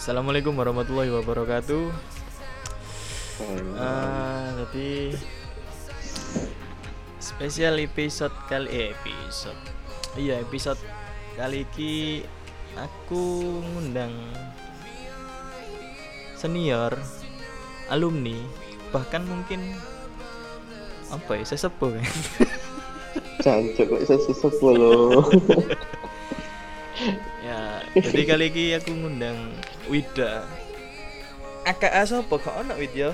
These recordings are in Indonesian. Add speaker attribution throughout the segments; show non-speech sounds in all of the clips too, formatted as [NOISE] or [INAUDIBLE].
Speaker 1: Assalamualaikum warahmatullahi wabarakatuh. Ah, jadi spesial episode kali eh, episode. Iya, episode kali ini aku ngundang senior alumni bahkan mungkin apa ya sesepuh kan
Speaker 2: Cancuk kok sesepuh lho.
Speaker 1: ya jadi kali ini aku ngundang Wida AKA siapa kok ono Wid ya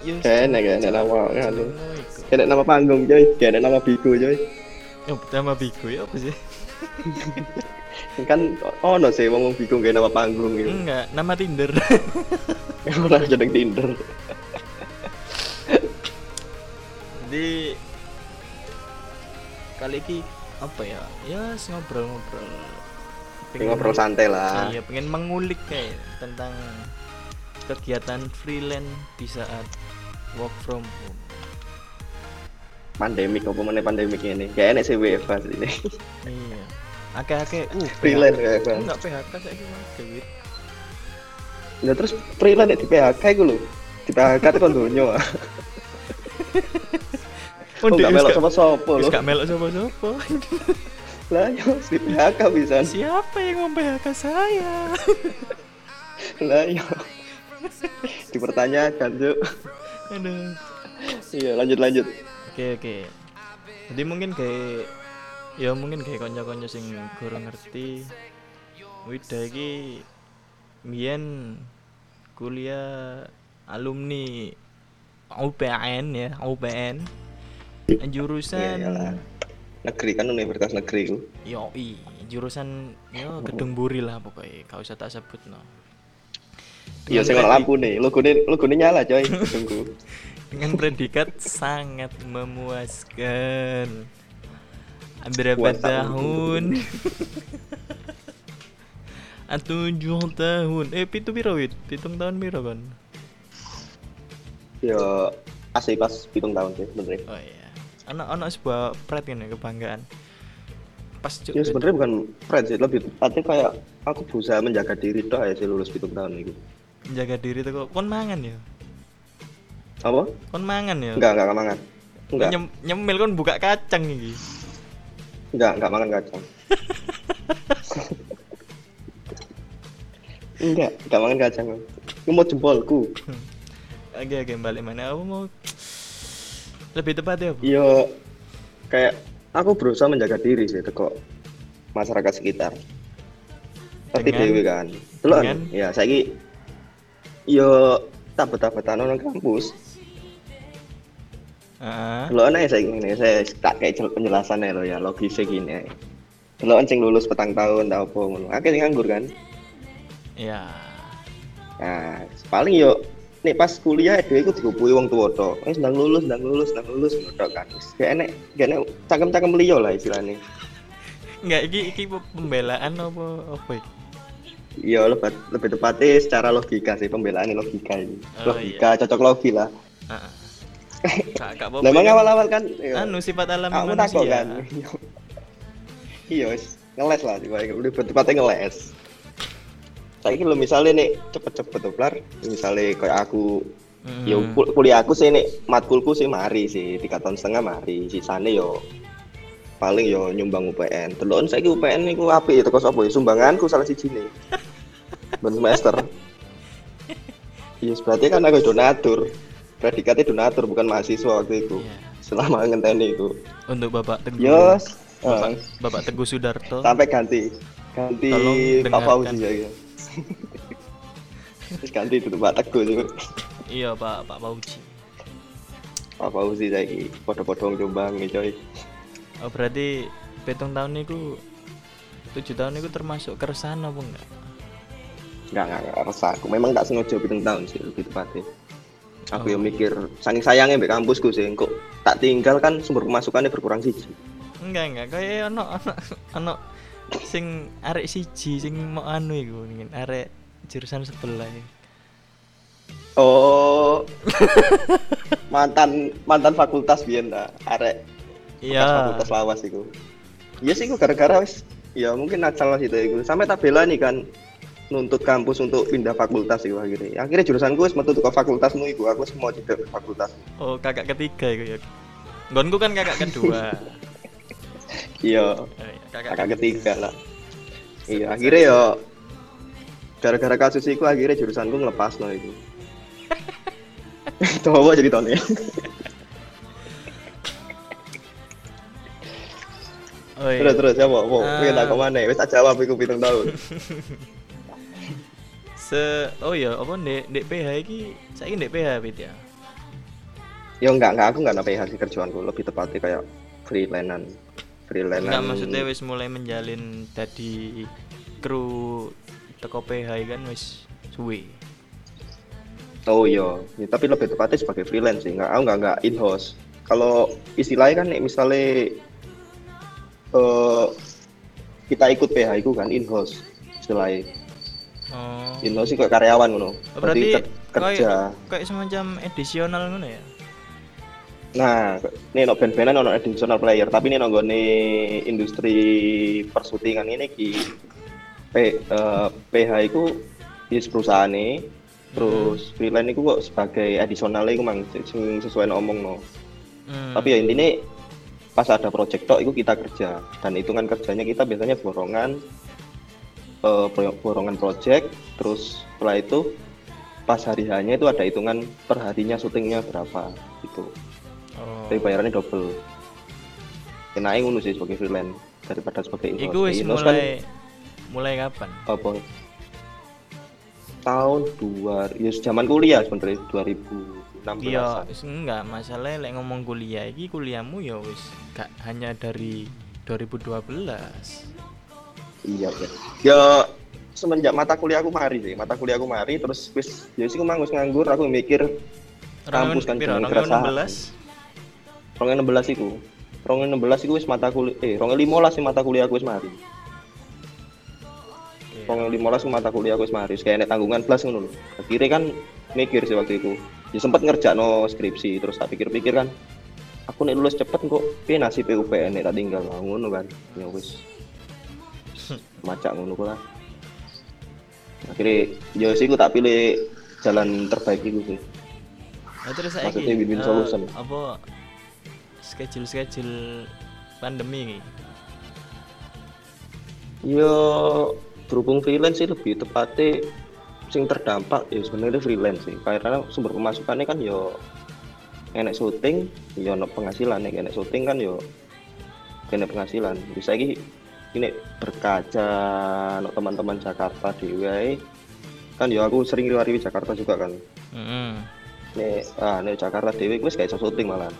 Speaker 1: Yus-
Speaker 2: Kene kene nama nganu.
Speaker 1: Oh, iku.
Speaker 2: Kene nama panggung coy, kene nama bigo coy.
Speaker 1: Oh, pertama Bigo ya apa sih? [LAUGHS]
Speaker 2: Kan ono sih wong bigo kene nama panggung gitu.
Speaker 1: Enggak, nama Tinder. [LAUGHS]
Speaker 2: Ora jeneng Tinder.
Speaker 1: Jadi kali ini apa ya? Ya ngobrol-ngobrol.
Speaker 2: Pengen ngobrol santai lah.
Speaker 1: Iya, pengen mengulik kayak tentang kegiatan freelance di saat work from home.
Speaker 2: Pandemik apa meneh pandemik ini. Kayak enek sih WFH ini.
Speaker 1: Iya. Akeh-akeh uh
Speaker 2: Freelance
Speaker 1: PHK.
Speaker 2: apa?
Speaker 1: Enggak PHK saiki Mas David.
Speaker 2: Ya terus freelance di PHK iku lho. Di PHK itu kon donyo. ah. Oh, gak melok
Speaker 1: gak-
Speaker 2: sapa-sapa
Speaker 1: wis
Speaker 2: lho.
Speaker 1: gak melok sapa-sapa.
Speaker 2: Lah yo di PHK bisa.
Speaker 1: Siapa yang mem PHK saya? [LAUGHS]
Speaker 2: Lah yo. Dipertanyakan, Cuk.
Speaker 1: Aduh.
Speaker 2: Iya, lanjut lanjut.
Speaker 1: Oke oke. Jadi mungkin kayak ya mungkin kayak konco-konco sing kurang ngerti. Wida iki mbiyen kuliah alumni UPN ya, UPN.
Speaker 2: Iya,
Speaker 1: Jurusan
Speaker 2: iyalah. Negeri kan universitas negeri ku.
Speaker 1: yoi, jurusan yo gedung buri lah pokoknya, kau usah tak sebut no.
Speaker 2: Iya, ono lampu nih. Logone logone nyala, coy. [LAUGHS] Tunggu.
Speaker 1: dengan predikat sangat memuaskan. Berapa tahun? [LAUGHS] Ah, Tujuh tahun. Eh, pitu piro wit? Pitung tahun piro kan?
Speaker 2: Yo asli pas pitung tahun sih bener.
Speaker 1: Oh iya. Anak anak sebuah pride kan ya kebanggaan. Pas cuk.
Speaker 2: Ya sebenarnya bukan friend sih, lebih tepatnya kayak aku berusaha menjaga diri doh ya sih lulus pitung tahun itu.
Speaker 1: jaga diri tuh kok kon mangan ya.
Speaker 2: Apa?
Speaker 1: Kon mangan ya.
Speaker 2: Enggak, enggak mangan. Enggak,
Speaker 1: Nyem- nyemil kon buka kacang iki.
Speaker 2: enggak, enggak makan kacang. [LAUGHS] enggak, enggak makan kacang. Ini mau jempolku.
Speaker 1: Oke oke balik mana? Aku mau lebih tepatnya apa?
Speaker 2: Yo kayak aku berusaha menjaga diri sih teko masyarakat sekitar. Tapi dewe kan.
Speaker 1: Dengan-
Speaker 2: ya saiki yo tabet-tabetan nang kampus.
Speaker 1: Heeh.
Speaker 2: Delok ana saya gini, saya tak kayak jel- penjelasannya lo ya logisnya gini. Delok sing lulus petang tahun tau apa ngono. Sing nganggur kan.
Speaker 1: Ya.
Speaker 2: Nah, paling yo nek pas kuliah dhewe iku dikumpuli wong tuwa tok. Wis ndang lulus, ndang lulus, ndang lulus ngono kan. Wis gak enek, gak enek cangkem-cangkem liya lah istilahnya.
Speaker 1: Enggak iki iki pembelaan apa apa iki?
Speaker 2: Iya, lebih, lebih tepatnya secara logika sih pembelaan logika ini.
Speaker 1: Oh,
Speaker 2: logika cocok logi lah.
Speaker 1: Heeh. [LAUGHS] Kak kak apa?
Speaker 2: Lah emang awal-awal kan iya,
Speaker 1: anu sifat alami
Speaker 2: kamu
Speaker 1: manusia.
Speaker 2: kan. [LAUGHS] iya, ngeles lah juga lebih tepatnya ngeles. Saiki lo misalnya nih cepet-cepet tuh Plar. misalnya kayak aku
Speaker 1: Hmm.
Speaker 2: ya kul- kuliah aku sih nih matkulku sih mari sih tiga tahun setengah mari sisane yo paling yo nyumbang UPN telon saya UPN niku apik itu kos apa ya sumbanganku salah siji nih ben semester [LAUGHS] iya berarti kan aku donatur predikatnya donatur bukan mahasiswa waktu itu
Speaker 1: Iya.
Speaker 2: selama ngenteni itu
Speaker 1: Untuk Bapak Teguh.
Speaker 2: yos
Speaker 1: Bapak,
Speaker 2: eh,
Speaker 1: Bapak Teguh Sudarto.
Speaker 2: sampai ganti ganti
Speaker 1: Tolong
Speaker 2: Pak. Fauzi ya. Terus ganti itu Pak Teguh juga.
Speaker 1: Iya, Pak Pak Pauji.
Speaker 2: Pak Fauzi saiki podo-podo jombang nih coy.
Speaker 1: Oh, berarti pitung tahun niku tujuh tahun niku termasuk keresahan apa enggak?
Speaker 2: Enggak, enggak, enggak resah. Aku memang tak sengaja pitung tahun sih lebih tepatnya. Aku
Speaker 1: Oh.
Speaker 2: yang mikir saking sayangnya mbak kampusku sih, kok tak tinggal kan sumber pemasukannya berkurang sih.
Speaker 1: Enggak, enggak. Kayak ono [LAUGHS] ono ono sing arek siji sing mau anu iku ngene, arek jurusan sebelah. iki.
Speaker 2: Oh, [LAUGHS] mantan mantan fakultas biyen ta, arek
Speaker 1: Iya.
Speaker 2: fakultas lawas iku. Iya sih, iku gara-gara wis ya mungkin nakal lah itu iku. Sampai tak bela nih kan. nuntut kampus untuk pindah fakultas iku akhirnya. Akhirnya jurusanku wis metu ke fakultasmu iku, aku mau cedek fakultas.
Speaker 1: Oh, kakak ketiga iku ya. Nggonku kan kakak kedua. [LAUGHS]
Speaker 2: Iya,
Speaker 1: Eh,
Speaker 2: kakak ketiga lah. Iya, akhirnya yo gara-gara kasus itu akhirnya jurusanku ngelepas no itu. Itu [LAUGHS] apa jadi tahun
Speaker 1: Oh, iya.
Speaker 2: Terus terus siapa? Apa?
Speaker 1: Ah.
Speaker 2: Pengen tak ke mana? Wis tak jawab iku pitung tahun. [LAUGHS]
Speaker 1: Se oh iya, apa ndek ndek PH iki saiki ndek PH Pit ya.
Speaker 2: Ya enggak, enggak aku enggak nape hasil kerjaanku, lebih tepatnya kayak freelance freelance.
Speaker 1: Enggak maksudnya wis mulai menjalin dadi kru teko PH kan wis suwe.
Speaker 2: Oh iya, Ya, tapi lebih tepatnya sebagai freelance sih, enggak, aku enggak enggak in house. Kalau istilahnya kan misalnya eh kita ikut PH itu kan in house istilahnya.
Speaker 1: Oh.
Speaker 2: In house sih kayak karyawan ngono.
Speaker 1: Oh, berarti
Speaker 2: ker- kerja.
Speaker 1: kayak kayak semacam edisional ngono ya.
Speaker 2: Nah, ini no band-bandan ono additional player, tapi ini nonggone industri persutingan ini ki P, eh, PH itu is perusahaan nih, terus freelance itu kok sebagai additional itu mang sesuai ngomong no.
Speaker 1: Hmm.
Speaker 2: Tapi ya intinya pas ada project tok itu kita kerja dan hitungan kerjanya kita biasanya borongan pro- borongan project, terus setelah itu pas hari hanya itu ada hitungan per harinya syutingnya berapa gitu
Speaker 1: oh.
Speaker 2: tapi bayarannya double kenai ngono sih sebagai freelance daripada sebagai in-house.
Speaker 1: Iku wis
Speaker 2: Di in-house kan
Speaker 1: mulai mulai kapan?
Speaker 2: apa tahun dua ya zaman kuliah sebenarnya 2016
Speaker 1: Iya, enggak masalah lek ngomong kuliah iki kuliahmu ya wis gak hanya dari 2012.
Speaker 2: iya ya ya semenjak mata kuliah aku mari sih mata kuliah aku mari terus wis ya sih aku nganggur aku mikir Kampus kan jeneng
Speaker 1: 2016.
Speaker 2: Rongnya 16 itu rongnya 16 itu wis mata kuliah eh rongnya 15 sih mata kuliah aku wis mari. Wong yang 15 ku mata kuliah aku wis mari, wis kayak nek tanggungan plus ngono lho. Akhirnya kan mikir sih waktu itu. Ya sempat ngerjakno skripsi, terus tak pikir-pikir kan aku nek lulus cepet kok piye nasib UPN nek tak tinggal ngono kan. Ya wis. [LAUGHS] Macak ngono ku lah. Akhirnya ya sih aku tak pilih jalan terbaik itu sih.
Speaker 1: Nah, terus saiki
Speaker 2: Maksudnya win-win
Speaker 1: eh,
Speaker 2: solution.
Speaker 1: apa schedule-schedule pandemi iki?
Speaker 2: Ya berhubung freelance sih lebih tepatnya sing terdampak ya sebenarnya freelance sih. Karena sumber pemasukannya kan yo enek syuting yo ono penghasilan. Nek enek syuting kan yo kena penghasilan. Bisa ini ini berkaca no teman-teman Jakarta di wae kan yo aku sering riwari Jakarta juga kan.
Speaker 1: Heeh.
Speaker 2: nek ah nek Jakarta wis gak iso syuting malah.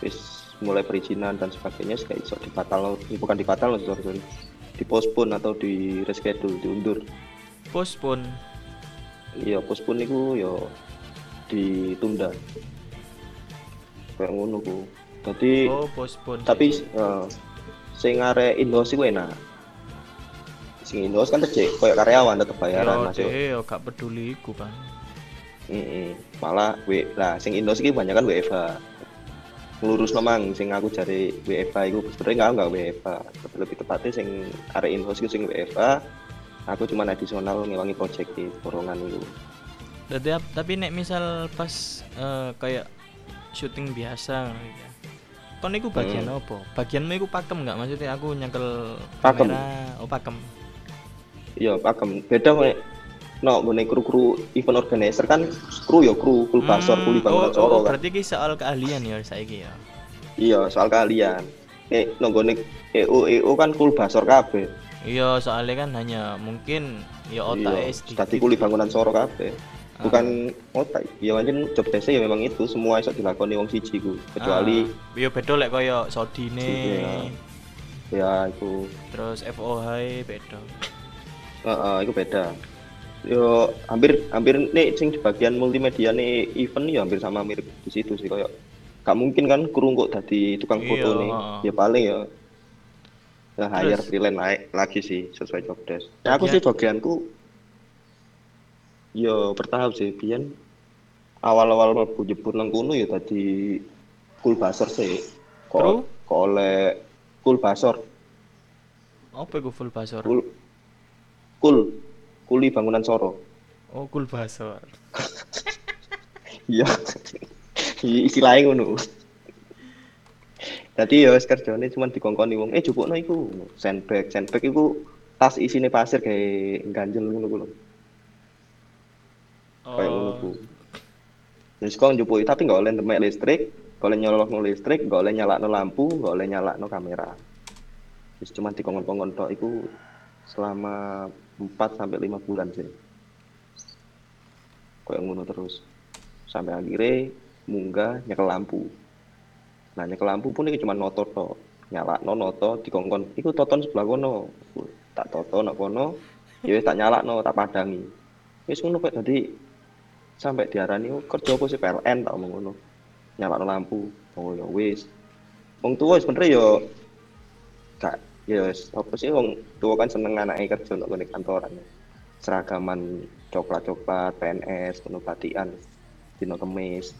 Speaker 2: Wis mulai perizinan dan sebagainya gak iso dibatal bukan dibatal sorry sorry dipospon atau di reschedule diundur
Speaker 1: Postpone.
Speaker 2: iya postpone niku yo ditunda kayak ngono ku jadi
Speaker 1: Oh, postpone.
Speaker 2: tapi eh, sing arek Indos iku enak sing Indos kan tetep kayak karyawan tetep bayaran
Speaker 1: Yo,
Speaker 2: masuk
Speaker 1: yo gak peduli iku kan.
Speaker 2: Mm-mm. malah W lah sing Indos iki banyak kan WFH ngelurus nomang sing aku cari WFH iku sebenarnya enggak enggak WFH tapi lebih tepatnya sing arek Indos iku sing WFH aku cuma additional ngewangi project di borongan itu
Speaker 1: ap- tapi nek misal pas eh, kayak syuting biasa iki ya. Kon iku bagian
Speaker 2: Hmm.
Speaker 1: apa? Bagianmu iku pakem nggak maksudnya aku nyekel
Speaker 2: Pakem.
Speaker 1: kamera, oh pakem.
Speaker 2: iya pakem beda nek no ngene kru-kru event organizer kan kru ya kru kru basor
Speaker 1: Hmm,
Speaker 2: kuli
Speaker 1: oh,
Speaker 2: bangunan
Speaker 1: oh,
Speaker 2: kan
Speaker 1: berarti ki soal keahlian ya saiki ya.
Speaker 2: iya soal kalian eh nonggone EO EO kan kul basor kabeh
Speaker 1: Iya, soalnya kan hanya mungkin ya otak
Speaker 2: iya
Speaker 1: sedikit.
Speaker 2: tadi kuli bangunan soro kabeh bukan otak ya pancen job desk ya memang itu semua iso dilakoni wong siji ku kecuali
Speaker 1: ah, beda lek koyo Sodine.
Speaker 2: Iya. ya itu
Speaker 1: Terus FOH beda.
Speaker 2: Heeh, itu beda. Yo hampir hampir nih sing di bagian multimedia nih event ya hampir sama mirip di situ sih kayak gak mungkin kan kru kok dadi tukang foto
Speaker 1: Iya,
Speaker 2: nih. Ya paling ya ya hire freelance naik lagi sih sesuai job desk. Nah, aku sih bagianku yo bertahap sih biyen awal-awal mlebu jebur nang kono ya tadi kul basor sih. Kok kok oleh kul basor
Speaker 1: Apa iku full basor?
Speaker 2: kul kuli bangunan Soro.
Speaker 1: Oh, kul basor.
Speaker 2: Iya. Istilahnya ngono. Jadi ya wis kerjane cuma dikongkoni wong, eh jupukno iku sandbag, sandbag iku tas isine pasir kayak ganjel ngono ku lho. Kayak ngono.
Speaker 1: Oh.
Speaker 2: Terus kok njupuki tapi nggak oleh demek listrik, nggak oleh nyolokno listrik, nggak oleh nyalakno lampu, nggak oleh nyalakno kamera. Terus cuma dikongkon-kongkon tok iku selama 4 sampai 5 bulan sih. Kayak ngono terus. Sampai akhirnya munggah nyekel lampu. Nah nyekel lampu pun itu cuma noto tok. Nyalakno noto dikongkon iku toton sebelah kono. Tak toto nak kono, ya tak nyalakno, tak padangi. Wis ngono kok dadi sampai diarani "Oh, kerja apa sih PLN tak omong ngono. Nyalakno lampu. Oh ya wis. Wong tuwa sebenernya yo gak ya wis apa sih wong tua kan seneng anake kerja nang ngene kantoran. Seragaman coklat-coklat, PNS, ngono batikan. Dino kemis.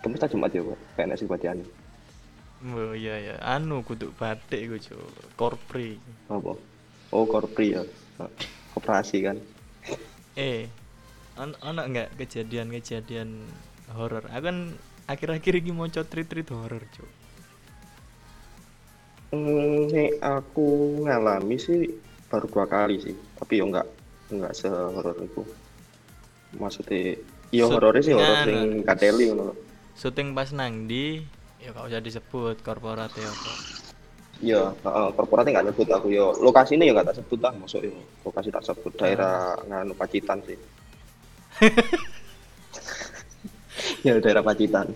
Speaker 2: Kemis tak Jumat ya, Pak. PNS iku batikan.
Speaker 1: Oh iya ya, anu kudu batik iku, Cuk. Korpri.
Speaker 2: Apa? Oh, korpri ya. Koperasi kan.
Speaker 1: Eh, an ana nggak kejadian-kejadian horor? Aku kan akhir-akhir ini mau treat-treat horor, Cuk.
Speaker 2: Hmm, nek aku ngalami sih baru dua kali sih, tapi yo enggak enggak sehoror itu. Maksudnya, yo horornya sih horor
Speaker 1: nganu.
Speaker 2: sing kateli ngono. lho.
Speaker 1: Syuting pas nang di, ya gak usah disebut korporat ya apa.
Speaker 2: Iya, heeh, korporatnya nggak nyebut aku yo. Lokasinya yo nggak tak sebut lah, masuk yo. Lokasi tak sebut daerah nganu Pacitan sih. [LAUGHS] ya daerah Pacitan.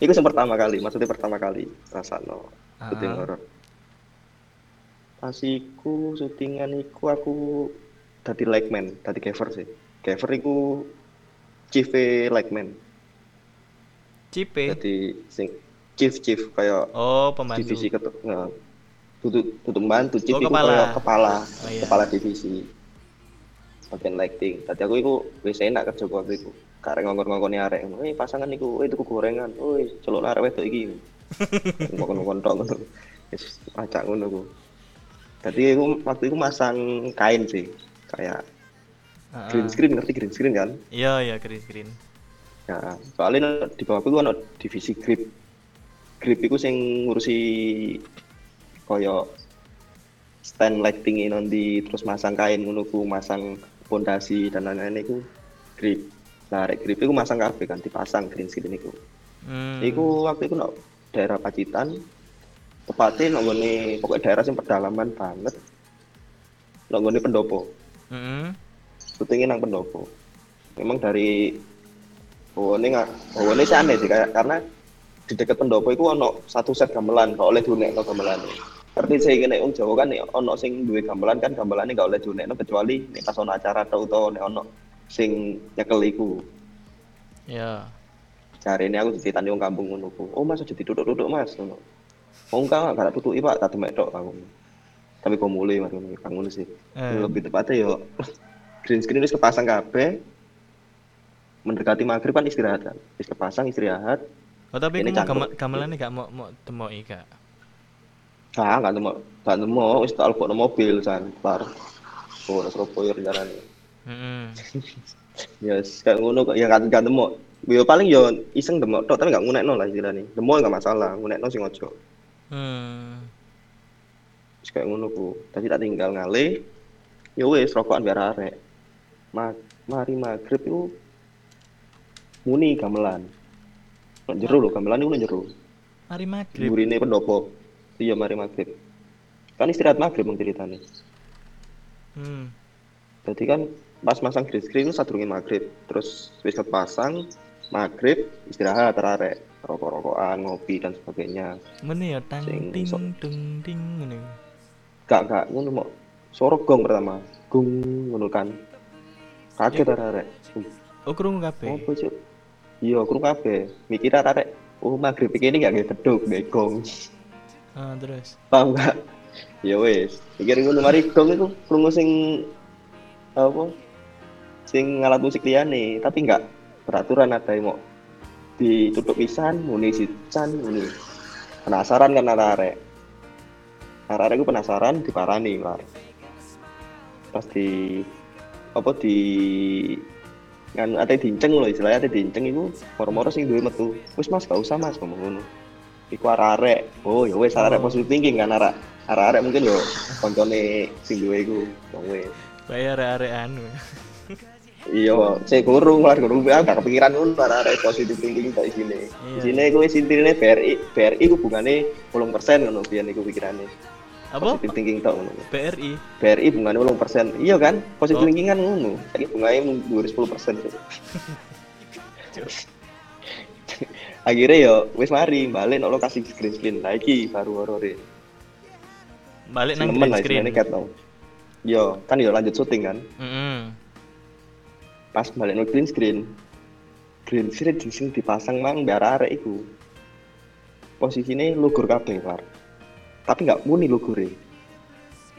Speaker 2: Itu yang pertama kali, maksudnya pertama kali rasano syuting
Speaker 1: Ah.
Speaker 2: horor. Pas iku syutingan iku aku dadi lightman, dadi cover sih. Cover iku chief lightman.
Speaker 1: Cipe.
Speaker 2: Jadi sing chief chief kayak
Speaker 1: Oh, pembantu.
Speaker 2: divisi ketuk nah, tutup tutup bantu chief
Speaker 1: Oh, kepala.
Speaker 2: kayak kepala
Speaker 1: Oh, iya.
Speaker 2: kepala divisi bagian lighting tadi aku iku wis enak kerja aku waktu iku karek ngongkon-ngongkoni arek eh pasangan iku eh tuku gorengan woi celuk arek wedok iki [LAUGHS] ngongkon-ngongkon tok ngono wis acak ngono ku Tadi aku waktu itu masang kain sih kayak
Speaker 1: Ah,
Speaker 2: green screen ngerti green screen kan
Speaker 1: Iya, iya, green screen.
Speaker 2: Nah, soalnya di bawahku itu ada divisi grip. Grip itu sing ngurusi koyo stand lighting ini nanti terus masang kain ku, masang pondasi dan lain-lain itu grip. Nah, rek grip itu masang kabeh kan dipasang green screen itu.
Speaker 1: Hmm.
Speaker 2: Iku waktu itu no daerah Pacitan tepatnya nang nggone pokoknya daerah sing pedalaman banget. Nang nggone pendopo.
Speaker 1: Mm-mm.
Speaker 2: syutingnya nang pendopo memang dari oh ini nggak oh ini sih aneh sih kayak karena di dekat pendopo itu ono satu set gamelan gak oleh dunek no gamelan Ngerti saya kena wong Jawa kan nih ono sing duwe gamelan kan gamelannya gak oleh dunek no kecuali nih pas ono acara atau utawa nih ono sing nyekel iku
Speaker 1: Ya.
Speaker 2: cari ini aku ceritani wong kampung ngono oh mas aja duduk-duduk mas ngono oh enggak enggak tutuki pak tak demek tok aku tapi kok mulai ngono kang ngono sih.
Speaker 1: Eh.
Speaker 2: lebih tepatnya yo green screen wis kepasang kabeh. Mendekati maghrib kan istirahat kan wis kepasang istirahat.
Speaker 1: Oh, tapi
Speaker 2: Ini
Speaker 1: kamu
Speaker 2: cangkruk.
Speaker 1: gam gamelannya gak mau mau temoki gak?
Speaker 2: ah nggak nemu nggak nemu wis tak lebokno mobil san bar. Oh Surabaya rencananya
Speaker 1: Mm-mm. [LAUGHS]
Speaker 2: ya kayak ngono kok. Ya nggak nggak nemu yo paling yo iseng demok tok tapi nggak ngunekno lah istilahnya. Demo nggak masalah ngunekno sing ojo
Speaker 1: Hmm.
Speaker 2: Kayak ngono ku tadi tak tinggal ngale ya wis rokokan biar arek Ma mari maghrib itu muni gamelan Nang jero lho gamelan nang jero
Speaker 1: Mari maghrib.
Speaker 2: Gurine pendopo. Iya mari maghrib. Kan istirahat maghrib mung ceritane.
Speaker 1: Hmm.
Speaker 2: Jadi kan pas masang green screen itu sadurunge maghrib. Terus wis pasang maghrib istirahat terarek rokok-rokokan, ngopi dan sebagainya.
Speaker 1: Mene ya tang
Speaker 2: Sing
Speaker 1: ting
Speaker 2: sok-
Speaker 1: dung ting ngene.
Speaker 2: Gak gak ngono mau suara gong pertama. Gong ngono kan. Kaget terarek.
Speaker 1: Oh, krungu kabeh.
Speaker 2: Apa cuk? Iya, krungu kabeh. Mikir terarek. Oh, maghrib iki gak nggih beduk, nggih gong.
Speaker 1: Ah, terus.
Speaker 2: paham gak ya wes pikir ngono mari gong itu krungu sing apa sing alat musik liyane tapi enggak peraturan ada yang mau ditutup pisan muni sican muni. Penasaran kan arek arek arek gue penasaran diparani lah pas di apa di nganu ate dinceng lho istilahnya ate dinceng iku moro-moro sing duwe metu. Wis mas gak usah mas ngomong ngono. Iku arek-arek. Oh ya wis arek
Speaker 1: Oh.
Speaker 2: positive thinking kan arek arek-arek mungkin yo koncone sing duwe iku. Wong wis.
Speaker 1: Bayar arek anu.
Speaker 2: Iya saya kurung lah kurung aku gak kepikiran ngono arek-arek positive thinking kayak
Speaker 1: Iya.
Speaker 2: di sini iku wis intine BRI BRI ku bungane 10% ngono biyen iku pikirane
Speaker 1: Apa?
Speaker 2: positive thinking tok ngono
Speaker 1: BRI.
Speaker 2: BRI bunganya belum persen iya kan positif
Speaker 1: Oh.
Speaker 2: thinking kan ngono tapi bunganya dua sepuluh persen [LAUGHS] akhirnya yo wis mari balik nek lokasi green screen lagi baru horor
Speaker 1: Balik nang green
Speaker 2: lah
Speaker 1: screen.
Speaker 2: istilahnya kat tau yo kan yo lanjut syuting kan
Speaker 1: Heeh.
Speaker 2: Pas balik no green screen green screen di sing dipasang mang biar arek iku posisinya lugur kabeh par tapi nggak muni lugure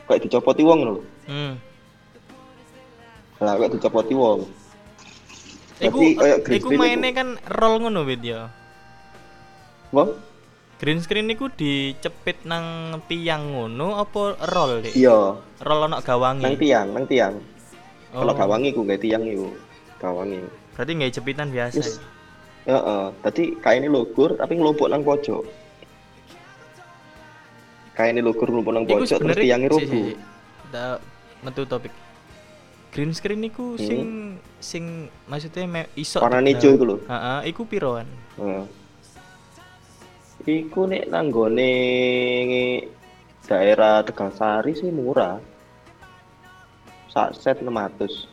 Speaker 2: kayak dicopoti wong lho
Speaker 1: Hmm.
Speaker 2: lah kayak dicopoti wong
Speaker 1: Iku
Speaker 2: Berarti kayak green
Speaker 1: iku mainnya kan roll ngono wit ya.
Speaker 2: Wong?
Speaker 1: Green screen iku dicepit nang tiang ngono apa roll Dik?
Speaker 2: Iya,
Speaker 1: Roll ana gawangi.
Speaker 2: nang tiang, nang tiang.
Speaker 1: Oh,
Speaker 2: Kalau gawangi ku gak tiang iku. Gawangi.
Speaker 1: Berarti nggak jepitan biasa.
Speaker 2: Yes. Heeh, tadi kainnya lugur tapi ngelumpuk nang pojok. Kainnya lugur ngelumpuk nang
Speaker 1: Iku
Speaker 2: pojok terus tiangnya rubuh.
Speaker 1: si. Da- metu topik. Green screen iku
Speaker 2: Hmm.
Speaker 1: sing sing maksudnya me, iso
Speaker 2: Warna hijau iku lho.
Speaker 1: Heeh, iku piroan?
Speaker 2: Heeh. Iku nek nang gone daerah Tegalsari sih murah. Sak set 600.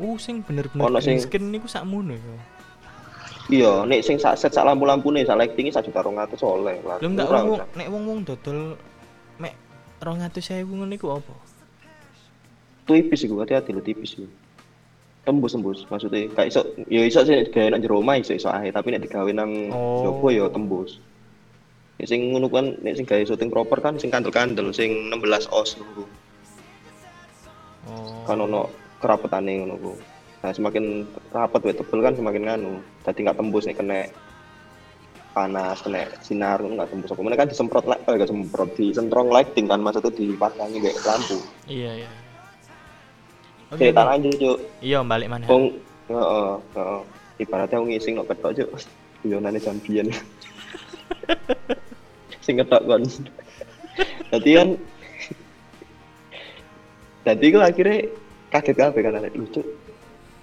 Speaker 1: Uh, sing bener-bener
Speaker 2: Ono sing-
Speaker 1: screen niku sakmono ya.
Speaker 2: Iya, nek sing sak set sak lampu-lampune sak lighting sak juta 200 oleh lah.
Speaker 1: Lho enggak wong nek wong-wong dodol mek 200.000 ngono iku apa?
Speaker 2: tipis iku hati-hati lho tipis iku. Tembus tembus maksudnya kayak iso ya iso sih gawe nang jero omah iso iso ae tapi nek digawe nang
Speaker 1: Oh.
Speaker 2: jopo ya tembus. Nek sing ngono kan nek sing gawe syuting proper kan sing kandel-kandel sing 16 os ngono.
Speaker 1: Oh.
Speaker 2: Kan ono kerapetane ngono ku. Nah, semakin rapat wae tebel kan semakin nganu. Dadi nggak tembus nek kena panas, kena sinar nggak tembus. Apa meneh kan disemprot lah, eh gak semprot disentrong lighting kan maksudnya dipasangi kayak lampu.
Speaker 1: Iya, iya. Oke. Oke.
Speaker 2: lanjut, Cuk.
Speaker 1: Iya, balik mana?
Speaker 2: Wong heeh, heeh. Ibaratnya wong ngising nok ketok juk. Guyonane jambian. [LAUGHS] Sing ketok kon. Dadi kan Dadi ku akhirnya kaget kabeh kan arek lucu.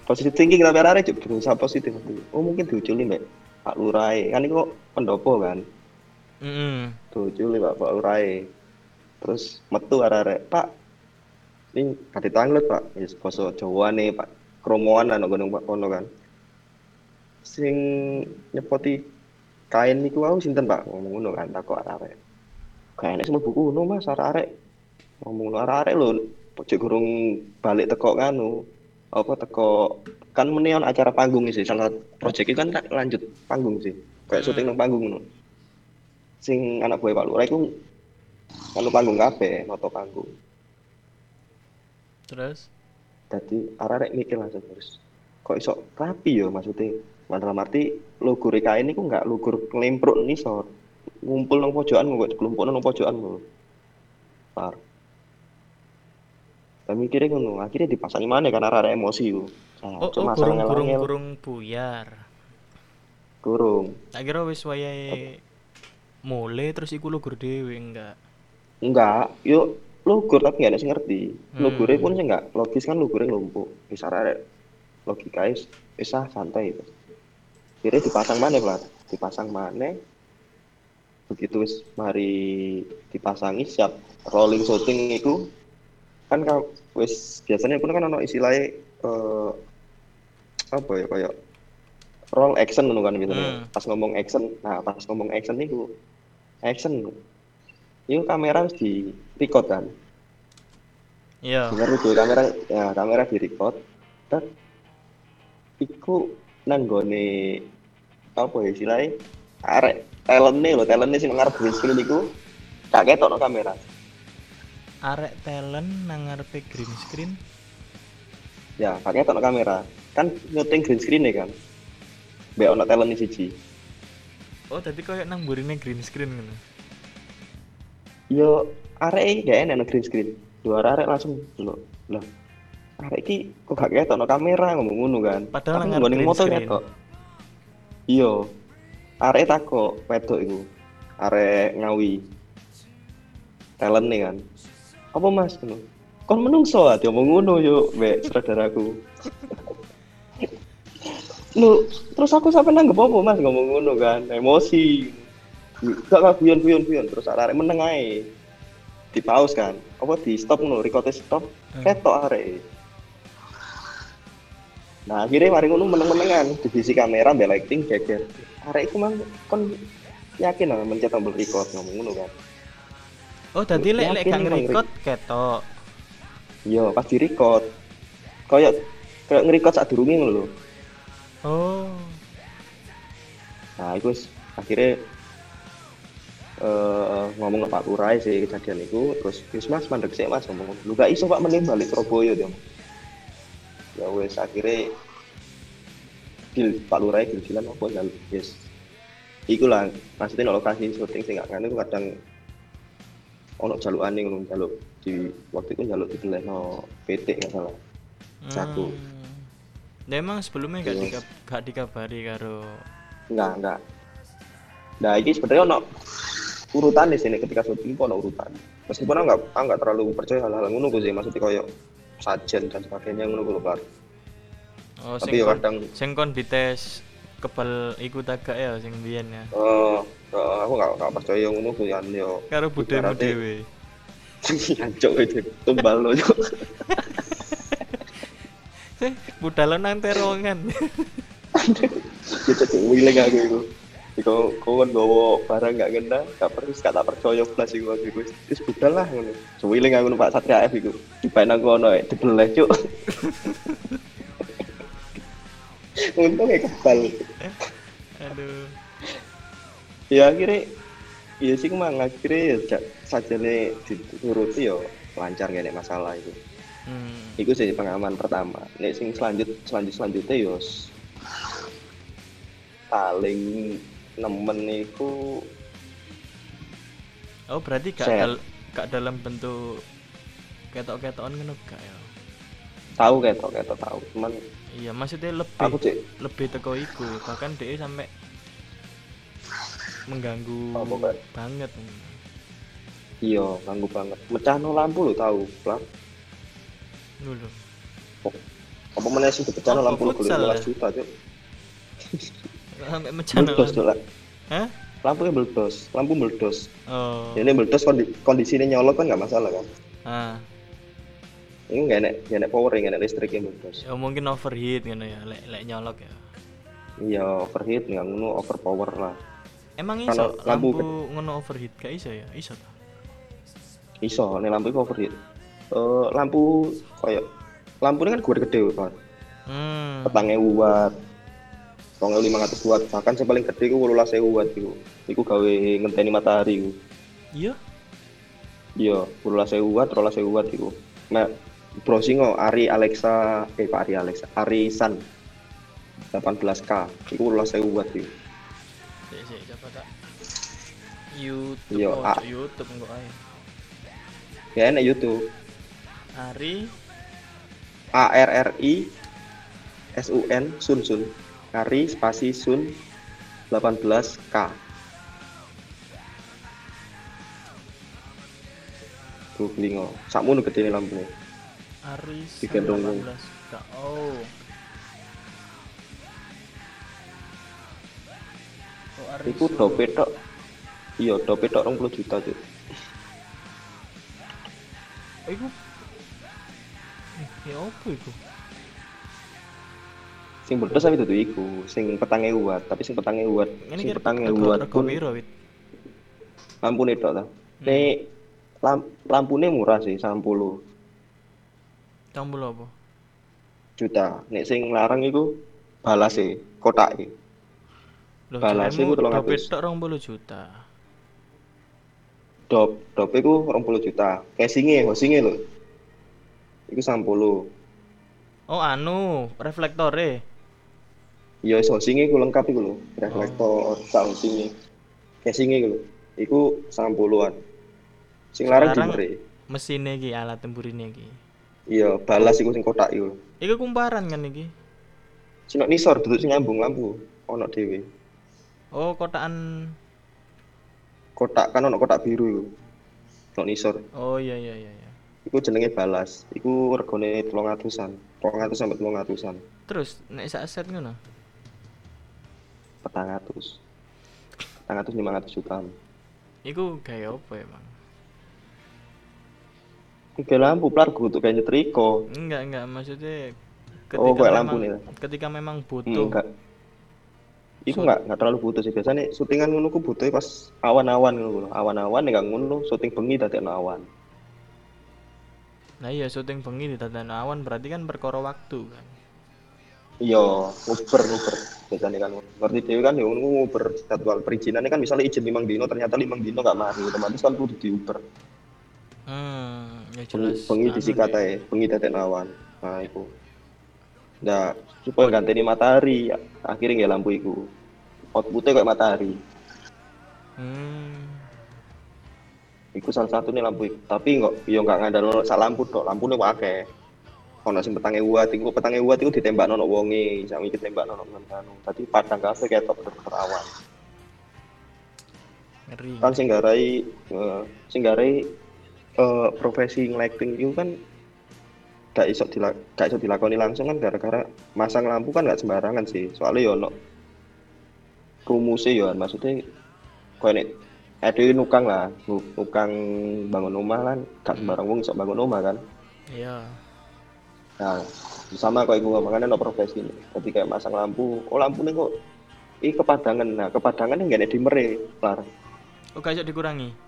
Speaker 2: Positif thinking tapi arek juk berusaha positif. Oh mungkin diuculi mbak Pak Lurai. Kan iku pendopo kan.
Speaker 1: Heeh.
Speaker 2: Diuculi Pak Pak Lurai. Terus metu arek-arek, Pak. Ini kate tanglet, Pak. Wis basa Jawane, Pak. Kromoan ana gunung Pak kono kan. Sing nyepoti kain niku wau sinten, Pak? Ngomong ngono kan takok arek-arek. Kayak enek semua buku ngono, Mas, arek-arek. Ngomong arek-arek lho, pojok gurung balik teko nganu. Apa teko kan meneon acara panggung sih, salah proyek itu kan lanjut panggung sih. Kayak
Speaker 1: Hmm.
Speaker 2: syuting nang panggung ngono. Sing anak buah Pak Lurah iku anu panggung kabeh, moto panggung.
Speaker 1: Terus
Speaker 2: Jadi arek mikir langsung terus. Kok iso rapi ya maksudnya? Dalam arti lugur kain niku enggak lugur klempruk nisor. Ngumpul nang pojokan kok kelompok nang pojokan lho. Dan mikirnya ngono, akhirnya dipasangi mana kan arek emosi ku. Nah,
Speaker 1: Oh,
Speaker 2: cuma
Speaker 1: oh kurung kurung kurung buyar.
Speaker 2: Kurung.
Speaker 1: Tak kira wis wayahe mulai terus iku lugur dhewe enggak.
Speaker 2: Enggak, yuk lugur tapi nggak ada sing ngerti.
Speaker 1: Hmm.
Speaker 2: Lugure pun sih enggak logis kan lugure ngelumpuk. Bisa logika is bisa santai itu. Kira dipasang mana plat? Dipasang mana? Begitu wis mari dipasangi siap rolling shooting itu kan wis biasanya pun kan ono istilahnya eh, apa ya kayak roll action ngono kan biasanya.
Speaker 1: Hmm.
Speaker 2: Pas ngomong action, nah pas ngomong action niku action itu kamera harus di record kan
Speaker 1: Iya.
Speaker 2: dengar itu kamera ya kamera di record dan iku nanggone apa ya istilahnya arek talentnya loh talentnya sing ngarep green screen gak ketok no kamera
Speaker 1: Arek talent nang ngarepe green screen.
Speaker 2: ya ketok no kamera kan nyuting green screen ya kan Mbak ono talent siji
Speaker 1: Oh, tadi koyo nang burine green screen ngono.
Speaker 2: yo arek gak enak green screen dua arek langsung lo lah arek iki kok gak ketok no kamera ngomong ngono kan.
Speaker 1: Padahal nang green
Speaker 2: motor ketok. Iya. Arek takok wedok iku. Arek ngawi. Talent nih kan. Apa Mas? Kon menungso ah dia ngomong ngono yo mbek saudaraku. Lu terus aku sampai nanggep apa Mas ngomong ngono kan. Emosi. Gak gak guyon guyon guyon terus arek meneng ae. Di pause kan. Apa di stop ngono, record stop.
Speaker 1: Hmm.
Speaker 2: Ketok arek. Nah akhirnya mari ngono meneng-menengan divisi kamera mbak lighting geger. Arek iku mang kon yakin lah mencet tombol record ngomong ngono kan.
Speaker 1: Oh, dadi lek lek gak ngerekod ketok.
Speaker 2: Iya, pas di record. Kayak kayak nge-record saat durunge ngono lho.
Speaker 1: Oh.
Speaker 2: Nah, itu akhirnya eh ngomong ke Pak Lurah sih kejadian itu terus wis Mas mandek sih Mas ngomong lu gak iso Pak mending balik Surabaya dia ya wis akhirnya deal Pak Lurah deal dealan apa jaluk yes iku lah maksudnya lokasi syuting sing gak ngene kadang ono jalukane ngono jaluk di waktu itu jaluk didelehno PT nggak salah Satu.
Speaker 1: Hmm. Nah, emang sebelumnya gak,
Speaker 2: Terus.
Speaker 1: dikab- gak dikabari karo
Speaker 2: enggak enggak nah ini sebenarnya ono urutan di sini ketika syuting ono urutan meskipun aku nggak nggak terlalu percaya hal-hal ngono sih maksudnya kayak sajen dan sebagainya ngono gue kelar
Speaker 1: Oh,
Speaker 2: tapi
Speaker 1: sing
Speaker 2: ya kadang
Speaker 1: sing kon dites kebal iku tagak ya sing biyen ya.
Speaker 2: eh eh, aku nggak nggak percaya ngono gue yang yo
Speaker 1: Karo budemu dhewe. [LAUGHS]
Speaker 2: jancok itu tumbal lo Cuk. [LAUGHS]
Speaker 1: Eh, budal nang terongan.
Speaker 2: dia [LAUGHS] cek wiling aku itu Iku kau kan bawa barang gak kena, gak perlu gak tak percaya plus iku aku iku. Wis budal lah ngono. Sewiling aku numpak Satria F iku. Dibain aku ono eh dibeleh cuk. Untung ya kebal.
Speaker 1: Aduh.
Speaker 2: Ya akhirnya ya sih mang akhirnya ya ja- sajane dituruti ya lancar gak ada masalah itu.
Speaker 1: Hmm.
Speaker 2: Iku sih pengalaman pertama. Nek sing selanjut selanjut selanjutnya yo s- paling nemen iku
Speaker 1: Oh, berarti gak dal- gak dalam bentuk ketok-ketokan ngono gak ya?
Speaker 2: tahu ketok ketok tahu cuman
Speaker 1: Iya, maksudnya lebih
Speaker 2: aku cek
Speaker 1: lebih teko iku, bahkan dia sampai mengganggu
Speaker 2: Pak?
Speaker 1: banget.
Speaker 2: iya ganggu banget mecah no lampu lo tahu lah
Speaker 1: Dulu.
Speaker 2: apa mana sih pecah no lampu lo
Speaker 1: ya?
Speaker 2: juta tuh
Speaker 1: Sampai mecah
Speaker 2: tuh lah
Speaker 1: Hah?
Speaker 2: lampunya meledos lampu meledos
Speaker 1: Oh.
Speaker 2: ini meledos kondi kondisinya nyolot kan nggak masalah kan
Speaker 1: Ah,
Speaker 2: ini nggak enak nggak enak power nggak enak listrik yang meledos
Speaker 1: ya mungkin overheat ngono ya, lek lek nyolok ya.
Speaker 2: iya overheat nggak ngono overpower lah
Speaker 1: Emang
Speaker 2: Kalau
Speaker 1: iso
Speaker 2: lampu
Speaker 1: lampu, ngono overheat gak iso ya? Iso ta?
Speaker 2: iso nih lampu itu overheat Eh, lampu kayak lampu ini kan gue gede kan
Speaker 1: Hmm.
Speaker 2: petangnya watt Rongnya lima ratus watt bahkan yang paling gede itu wululah sewu watt itu itu gawe ngenteni matahari itu
Speaker 1: Iya.
Speaker 2: iya wululah sewu watt rolah sewu watt itu nah browsing oh Ari Alexa eh Pak Ari Alexa Ari San 18k itu itu
Speaker 1: Sik sik coba tak. YouTube
Speaker 2: Iya,
Speaker 1: oh, YouTube enggak ae.
Speaker 2: ya enak YouTube.
Speaker 1: Ari?
Speaker 2: A R R I S U N Sun Sun. Ari spasi Sun 18k googling oh sakmu nu gede lampunya
Speaker 1: Ari
Speaker 2: Digendong.
Speaker 1: 18 Kak. Oh. Oh,
Speaker 2: Iku dope tok. Iya, dope tok 20 juta tuh.
Speaker 1: Oh, iku. Eh, Ya apa iku?
Speaker 2: Sing berdos tapi dudu iku, sing petangnya kuat, tapi sing petangnya kuat,
Speaker 1: Ini
Speaker 2: sing kuat
Speaker 1: rego
Speaker 2: pun lampune tok ta. Nek lam, lampune murah sih, 90
Speaker 1: Tambul apa?
Speaker 2: juta. Nek sing larang iku balas sih, kotak e. Balasnya
Speaker 1: jaremu
Speaker 2: iku 300.
Speaker 1: dope tok 20 juta.
Speaker 2: Dop, dop iku 20 juta. Casingnya, housingnya lho. Iku 90.
Speaker 1: Oh, anu, reflektore.
Speaker 2: Iya, housingnya iku lengkap iku lho. Reflektor, sak housingnya. Casingnya iku lho. Iku 90-an. Sing larang dimere.
Speaker 1: Mesinnya iki, alat temburine iki.
Speaker 2: Iya, balas iku sing kotak iku.
Speaker 1: Iku kumparan kan iki.
Speaker 2: Sing nek nisor duduk sing nyambung lampu ono dhewe.
Speaker 1: Oh, kotakan
Speaker 2: Kotak kan ono kotak biru iku. Nek nisor.
Speaker 1: Oh iya iya iya iya.
Speaker 2: Iku jenenge balas. Iku regane 300-an. 300 sampai 300-an.
Speaker 1: Terus nek sak set ngono.
Speaker 2: 400. 400 500 jutaan.
Speaker 1: Iku gaya apa emang?
Speaker 2: Oke lampu plargo untuk kayak nyetrika.
Speaker 1: Enggak enggak maksudnya
Speaker 2: Oh, kayak
Speaker 1: memang,
Speaker 2: lampu nih.
Speaker 1: ketika memang
Speaker 2: Hmm,
Speaker 1: butuh
Speaker 2: enggak. Iku enggak enggak terlalu butuh sih. Biasanya syutingan ngono ku butuhnya pas awan-awan ngono. Awan-awan nek ngono syuting bengi dadekno awan.
Speaker 1: Nah iya syuting bengi di tatan awan berarti kan perkara waktu kan.
Speaker 2: Iya, nguber nguber. Biasanya kan ngerti dhewe kan ya ngono nguber jadwal perizinannya kan misalnya izin limang dino ternyata limang dino enggak mari otomatis kan kudu diuber.
Speaker 1: Hmm, ya jelas.
Speaker 2: bengi
Speaker 1: anu deh.
Speaker 2: ae, bengi dadekno awan. Nah, iku. Nah, supaya ganteni matahari, akhirnya nggak lampu iku. Outputnya kayak matahari.
Speaker 1: Hmm.
Speaker 2: Iku salah satu nih lampu. Tapi nggak, yo nggak ngandalo sak lampu tok. Lampu nih wae. Ono sing petange watt, iku petange watt iku ditembak nono wonge, sami ditembak nono anu. Tadi padang kafe kayak top terawan.
Speaker 1: Ngeri.
Speaker 2: Kan sing garai eh, eh, profesi lighting itu kan gak iso dilak gak iso dilakoni langsung kan gara-gara masang lampu kan gak sembarangan sih. Soalnya yo ono rumusnya yo maksudnya koyo nek ada nukang lah, nu- nukang bangun rumah kan, gak sembarang wong iso bangun rumah kan.
Speaker 1: Iya.
Speaker 2: Nah, sama kayak gue makanya no profesi ini. Jadi kayak masang lampu, oh lampu nih kok ini kepadangan. Nah, kepadangan nggak ada di mere, lar.
Speaker 1: Oh gak iso dikurangi.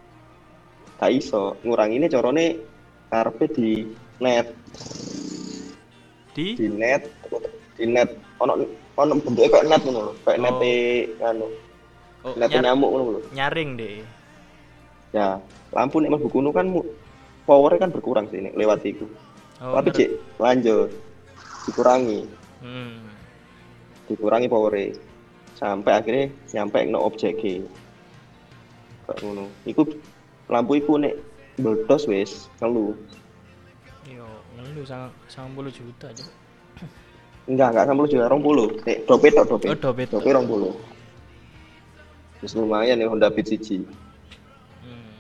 Speaker 2: Gak iso, ngurangi ini corone karpe di net,
Speaker 1: Di
Speaker 2: di net, di net. Ono ono bentuknya kayak net ngono lho, kayak
Speaker 1: Oh.
Speaker 2: net anu,
Speaker 1: oh,
Speaker 2: net
Speaker 1: nyar-
Speaker 2: nyamuk ngono lho.
Speaker 1: nyaring deh.
Speaker 2: Ya, lampu nek mlebu kuno kan powernya kan berkurang sih nek lewat iku.
Speaker 1: Oh,
Speaker 2: Tapi cek lanjut dikurangi.
Speaker 1: Hmm.
Speaker 2: dikurangi powernya sampai akhirnya nyampe no kayak ngono iku lampu iku nek meledos wis ngelu
Speaker 1: Yo, ngelu sang 90 juta aja.
Speaker 2: enggak enggak sampai juta rong puluh. Nek dope tok dope.
Speaker 1: Oh, dope
Speaker 2: dope rong puluh. Wis lumayan ya Honda Beat siji.
Speaker 1: Hmm.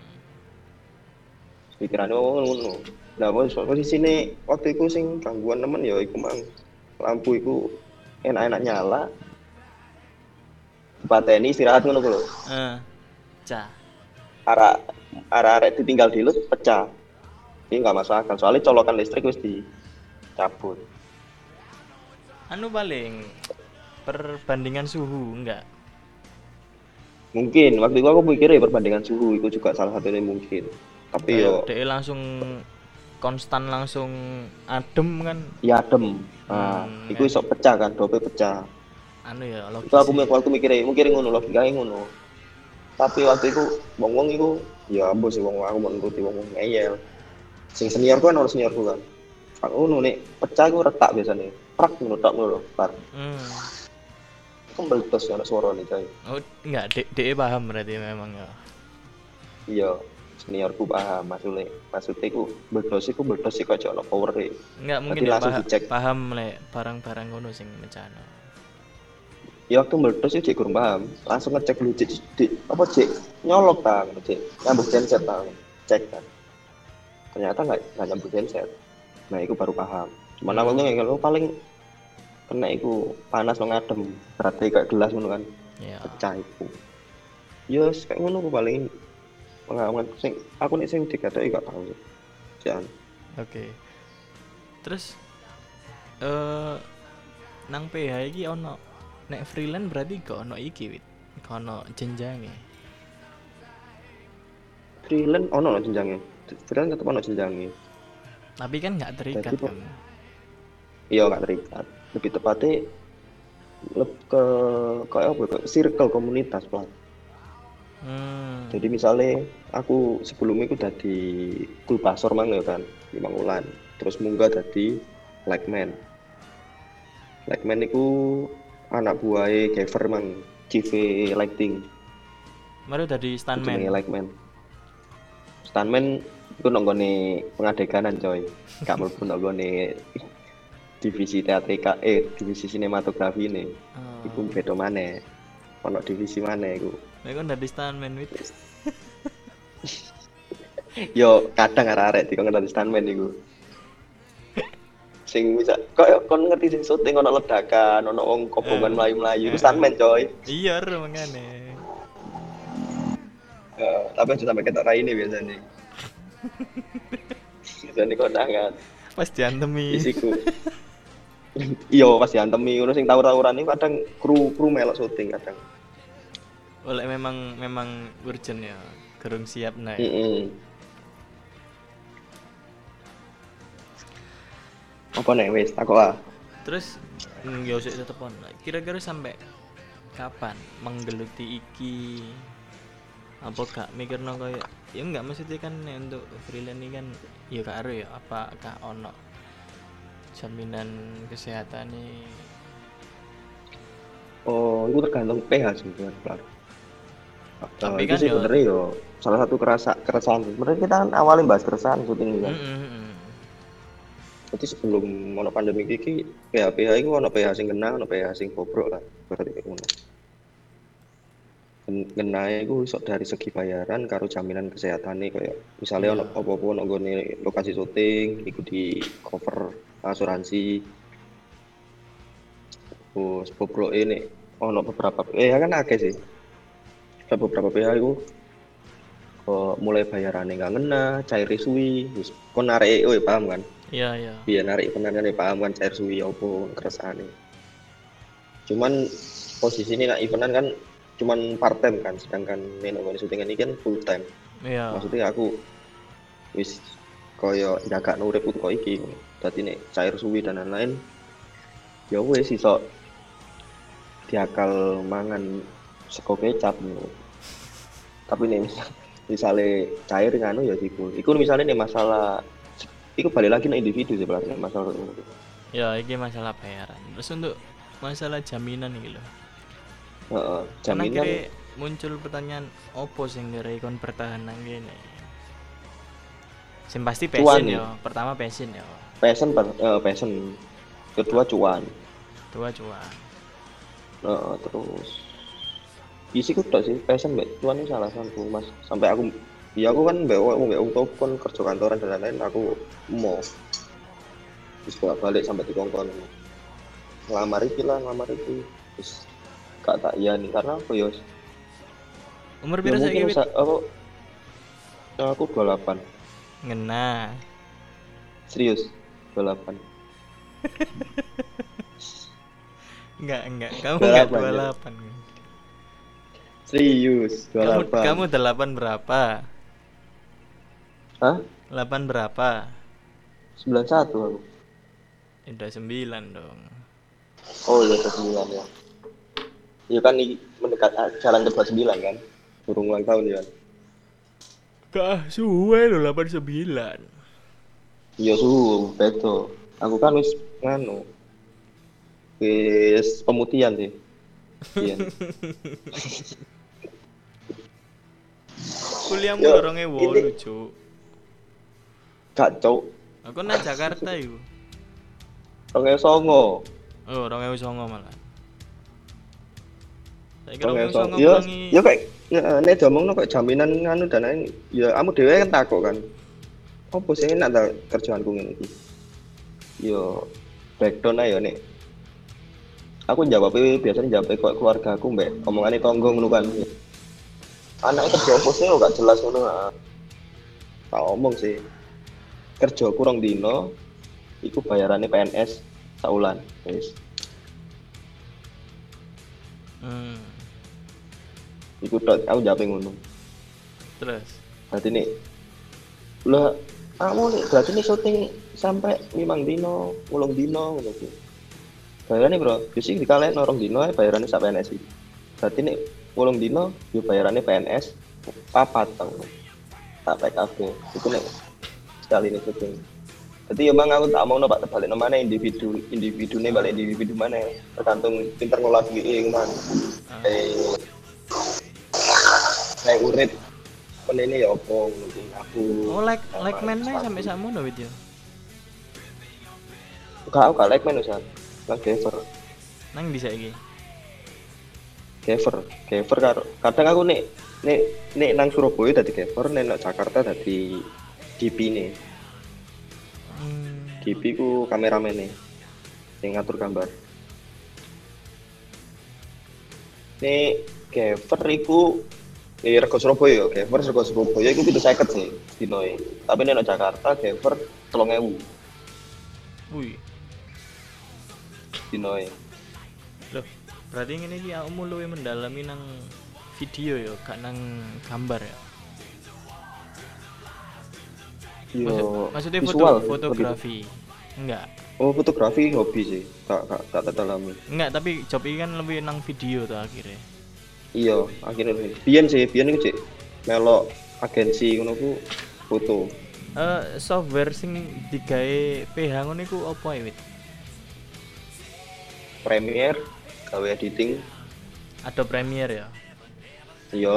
Speaker 2: pikirannya oh ngono. Nah pos posisi ini waktu itu sing gangguan temen ya iku mang. Lampu iku enak-enak nyala. Pateni istirahat ngono ku lho.
Speaker 1: Eh. Cah.
Speaker 2: arah arah arah ditinggal di lut pecah. Ini nggak masuk akal soalnya colokan listrik wis dicabut.
Speaker 1: Anu paling perbandingan suhu enggak?
Speaker 2: mungkin waktu itu aku mikir ya perbandingan suhu itu juga salah satunya mungkin. Tapi yo
Speaker 1: Kayak dia langsung konstan langsung adem kan?
Speaker 2: Ya adem. Nah
Speaker 1: Hmm,
Speaker 2: itu iso pecah kan dope pecah.
Speaker 1: Anu ya logis
Speaker 2: itu aku
Speaker 1: sih.
Speaker 2: waktu mikirnya mikirnya ngono logikanya ngono tapi waktu itu wong wong itu ya ampun sih wong aku mau nuruti wong wong ngeyel sing senior kan harus seniorku kan Pak ngono nih pecah itu retak biasanya prak ngono lho, par
Speaker 1: Hmm.
Speaker 2: Aku meledos ya suara nih coy
Speaker 1: Oh, enggak, dek dek paham berarti memang ya.
Speaker 2: iya seniorku paham maksudnya maksudnya ku meledos iku meledos iku aja ono power
Speaker 1: Enggak mungkin dia
Speaker 2: langsung
Speaker 1: paham,
Speaker 2: dicek.
Speaker 1: paham lek barang-barang ngono sing mencana.
Speaker 2: Ya waktu meledos itu cek kurang paham. Langsung ngecek dulu cek di, apa cek nyolok tang cek nyambung genset tang cek kan ternyata nggak nggak nyambung genset. Nah itu baru paham. Cuman awalnya kalau paling kena itu panas lo ngadem. Berarti kayak gelas ngono kan.
Speaker 1: Ya.
Speaker 2: pecah itu. Ya yes, kayak ngono aku paling pengalaman. Sing aku nih sing dikatakan gak tahu jangan
Speaker 1: Oke. Terus eh nang PH iki ono nek freelance berarti gak ono iki wit. Gak ono jenjange.
Speaker 2: freelance ono no jenjangnya freelance tetap ono jenjangnya
Speaker 1: Tapi kan nggak terikat
Speaker 2: Jadi,
Speaker 1: kan.
Speaker 2: iya nggak terikat lebih tepatnya lebih ke kayak apa ya, ke circle komunitas lah
Speaker 1: Hmm.
Speaker 2: jadi misalnya aku sebelumnya aku dari kulpasor mang ya kan di Mangulan terus munggah dari Lightman Lightman itu anak buahnya Gaver mang CV Lighting
Speaker 1: Baru dari stuntman.
Speaker 2: Lightman Stuntman Iku nonggone pengadeganan coy. Gak mlebu nonggone divisi teatrika eh divisi sinematografi ini.
Speaker 1: Oh.
Speaker 2: Iku beda maneh. Ono divisi maneh iku.
Speaker 1: Nek kon dadi stuntman wit. [LAUGHS]
Speaker 2: Yo kadang arek-arek dikon dadi stuntman iku. Sing bisa kok kon ngerti sing syuting ono ledakan, ono wong kobongan
Speaker 1: Eh.
Speaker 2: mlayu-mlayu, iku
Speaker 1: Eh.
Speaker 2: stuntman coy.
Speaker 1: Iya, ro mangane.
Speaker 2: Eh, tapi aja sampai ketok rai ini biasanya. biasanya kondangan.
Speaker 1: Pas diantemi.
Speaker 2: isiku iya pas diantemi ngono sing tawur-tawuran iki kadang kru kru melok syuting kadang
Speaker 1: Oleh memang memang urgent ya. Gerung siap naik.
Speaker 2: heeh apa nih wis takok ah
Speaker 1: Terus ya usah tetep on. Kira-kira sampai kapan menggeluti iki? Apa gak mikirno kayak ya enggak maksudnya kan nek untuk freelance ini kan ya ero ya apakah ono jaminan kesehatan nih
Speaker 2: oh itu tergantung PH kan Pak.
Speaker 1: Tapi
Speaker 2: itu
Speaker 1: kan
Speaker 2: sih
Speaker 1: yo-
Speaker 2: bener yo salah satu kerasa keresahan. Sebenarnya kita kan awalnya bahas keresahan syuting kan.
Speaker 1: Mm, mm,
Speaker 2: Jadi sebelum ono pandemi iki PH PH itu ono PH sing kena, ono PH sing bobrok lah. Berarti kayak ngono. Kenae iku iso dari segi bayaran karo jaminan kesehatan nih kayak misalnya ono
Speaker 1: Iya.
Speaker 2: apa-apa ono nggone lokasi syuting iku di cover asuransi. Terus bobrok ini ono beberapa eh kan akeh sih. Beberapa PH iku mulai bayarannya nggak ngena, cair suwi, wis kon oh paham kan?
Speaker 1: Iya, iya.
Speaker 2: biar narik penangan ya paham kan cair suwi apa keresahan cuman posisi ini nak eventan kan cuman part time kan sedangkan main organisasi syuting ini kan full time
Speaker 1: Iya.
Speaker 2: maksudnya aku wis koyo jaga nurip kok iki dadi nek cair suwi dan lain-lain ya wis iso diakal mangan sego kecap ngono. tapi nih misal misalnya cair nganu ya iku iku misalnya nih masalah iku balik lagi nih individu sebenarnya masalah ngono.
Speaker 1: Ya, ini masalah bayaran. Terus untuk masalah jaminan lho.
Speaker 2: Heeh,
Speaker 1: Karena
Speaker 2: jaminan
Speaker 1: kira muncul pertanyaan opo sing kira kon bertahan nang kene. Sing pasti passion ya. Pertama passion ya.
Speaker 2: passion per- eh, passion kedua cuan
Speaker 1: Dua cuan.
Speaker 2: Heeh, terus isi ku tok sih passion mbak cuan ini salah satu mas sampai aku ya aku kan mbak aku mbak aku kon kerja kantoran dan lain-lain aku mau terus bolak balik sampai di kongkon ngelamar iki lah ngelamar iki terus gak tak iya nih karena ya
Speaker 1: Umur
Speaker 2: ya
Speaker 1: piro saiki?
Speaker 2: mungkin
Speaker 1: Wit?
Speaker 2: sa- aku aku 28
Speaker 1: Ngena.
Speaker 2: serius 28 [LAUGHS]
Speaker 1: Enggak, enggak. Kamu
Speaker 2: 28,
Speaker 1: enggak
Speaker 2: ya?
Speaker 1: 28.
Speaker 2: serius
Speaker 1: Kamu
Speaker 2: 28
Speaker 1: kamu 8 berapa?
Speaker 2: Hah
Speaker 1: 8 berapa?
Speaker 2: 91 aku
Speaker 1: Ya, Udah 9 dong.
Speaker 2: Oh iya ke sembilan ya. Iya kan ini mendekat ah, jalan ke sembilan kan. Burung ulang tahun ya.
Speaker 1: Gak suwe lho 89.
Speaker 2: Iya suhu betul. Aku kan wis nganu. Wis pemutihan sih. Iya. [LAUGHS]
Speaker 1: Kuliahmu
Speaker 2: Yo,
Speaker 1: orangnya
Speaker 2: ini-
Speaker 1: wolu, Cuk.
Speaker 2: Gak cok.
Speaker 1: Aku nang Jakarta iku.
Speaker 2: Songo.
Speaker 1: Oh, orangnya songo malah. Orangnya
Speaker 2: songo.
Speaker 1: songo
Speaker 2: Ya,
Speaker 1: kurangi
Speaker 2: ya kayak ya, nek diomongno kayak jaminan nganu dan lain. Ya kamu dhewe kan takut kan. Apa sih enak ta kerjaanku ngene iki? Yo breakdown aja nek. Aku jawabnya biasanya jawabnya kok keluarga aku mbak omongannya tonggo ngono kan. Anaknya kerja apa sih gak jelas ngono. ah. Tak omong sih. Kerja kurang dino, iku bayarannya PNS saulan. Wis.
Speaker 1: Hmm.
Speaker 2: Iku tok aku jawabnya ngono.
Speaker 1: Terus.
Speaker 2: Berarti nih, lah kamu nih berarti nih syuting sampai limang dino, ngulung dino, gitu. Bayarannya bro, justru dikalahin orang dino ya bayarannya sak PNS iki. Berarti nih ngulung dino, yo bayarannya PNS papat tau. Tak PKB, itu nih sekali nih syuting. Jadi emang aku tak mau nopak terbalik mana individu, individu nih balik individu mana, tergantung pinter ngolah duit mana.
Speaker 1: Ah,
Speaker 2: Kayak urip ini ya opo. Aku
Speaker 1: Oh, like
Speaker 2: sama
Speaker 1: like man
Speaker 2: sepatu.
Speaker 1: sampai sakmono wit yo.
Speaker 2: Gak, aku gak like man Ustaz. Nang Gever.
Speaker 1: Nang di saiki.
Speaker 2: Gever. Gever karo kadang aku nek nek nek nang Surabaya dadi Gever, nek nang Jakarta dadi DP nih.
Speaker 1: Hmm.
Speaker 2: DP ku kameramen nih. Yang ngatur gambar. Nek Gever iku Eh, rego Surabaya, Gever rego Surabaya iku 750 sih dinoe. Tapi nang Jakarta Gever 3000
Speaker 1: Wih.
Speaker 2: dinoe.
Speaker 1: Loh, berarti ngene iki awakmu luwih mendalami nang video ya, gak nang gambar ya.
Speaker 2: Yo,
Speaker 1: Maksud- maksudnya foto,
Speaker 2: visual, lebih.
Speaker 1: fotografi. Enggak.
Speaker 2: Oh, fotografi hobi sih. Kak kak tak dalami.
Speaker 1: Enggak, tapi job ini kan lebih nang video tuh akhirnya.
Speaker 2: Iya, akhirnya nih. Biyen sih, biyen iku cek melok agensi ngono ku foto.
Speaker 1: Eh software sing digawe PH ngono iku apa ya, Wit?
Speaker 2: Premiere gawe editing,
Speaker 1: Ada Premiere ya.
Speaker 2: iya.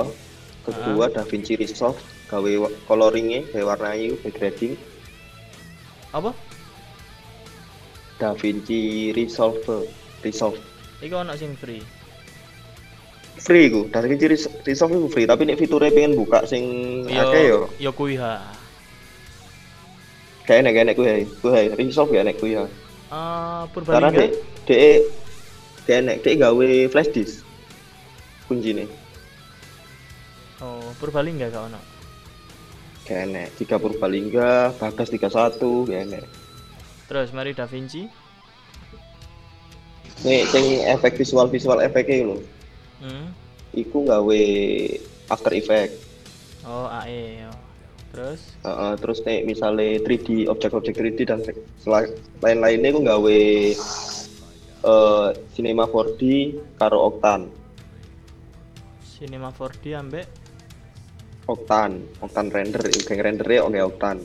Speaker 2: Kedua DaVinci Resolve gawe coloringnya, gawe warnai, gawe grading.
Speaker 1: Apa?
Speaker 2: DaVinci Resolve, Resolve.
Speaker 1: Iku ono sing free.
Speaker 2: Free ku, DaVinci Res- Resolve itu free, tapi nek fiturnya pengen buka sing akeh yo.
Speaker 1: yo kuwi ha.
Speaker 2: Kayak enek kayak enek kuwi, kuwi Resolve ya enek kuwi ya.
Speaker 1: Eh
Speaker 2: Karena
Speaker 1: Purbalingga.
Speaker 2: dek dek kayak enek dek gawe flash disk. Kuncine.
Speaker 1: Oh, Purbalingga gak ono.
Speaker 2: Kayak enek tiga Purbalingga, Bagas 31, kayak enek.
Speaker 1: Terus mari Da Vinci.
Speaker 2: Nih, sing efek visual visual efeknya lho.
Speaker 1: Hmm.
Speaker 2: Iku gawe After Effect.
Speaker 1: Oh, AE yo. Terus
Speaker 2: Heeh, terus nih misalnya 3D objek-objek 3D dan lain-lainnya aku gawe eh Cinema 4D karo Octane.
Speaker 1: Cinema 4D ambek
Speaker 2: Octane, Octane render, geng rendernya oke Octane.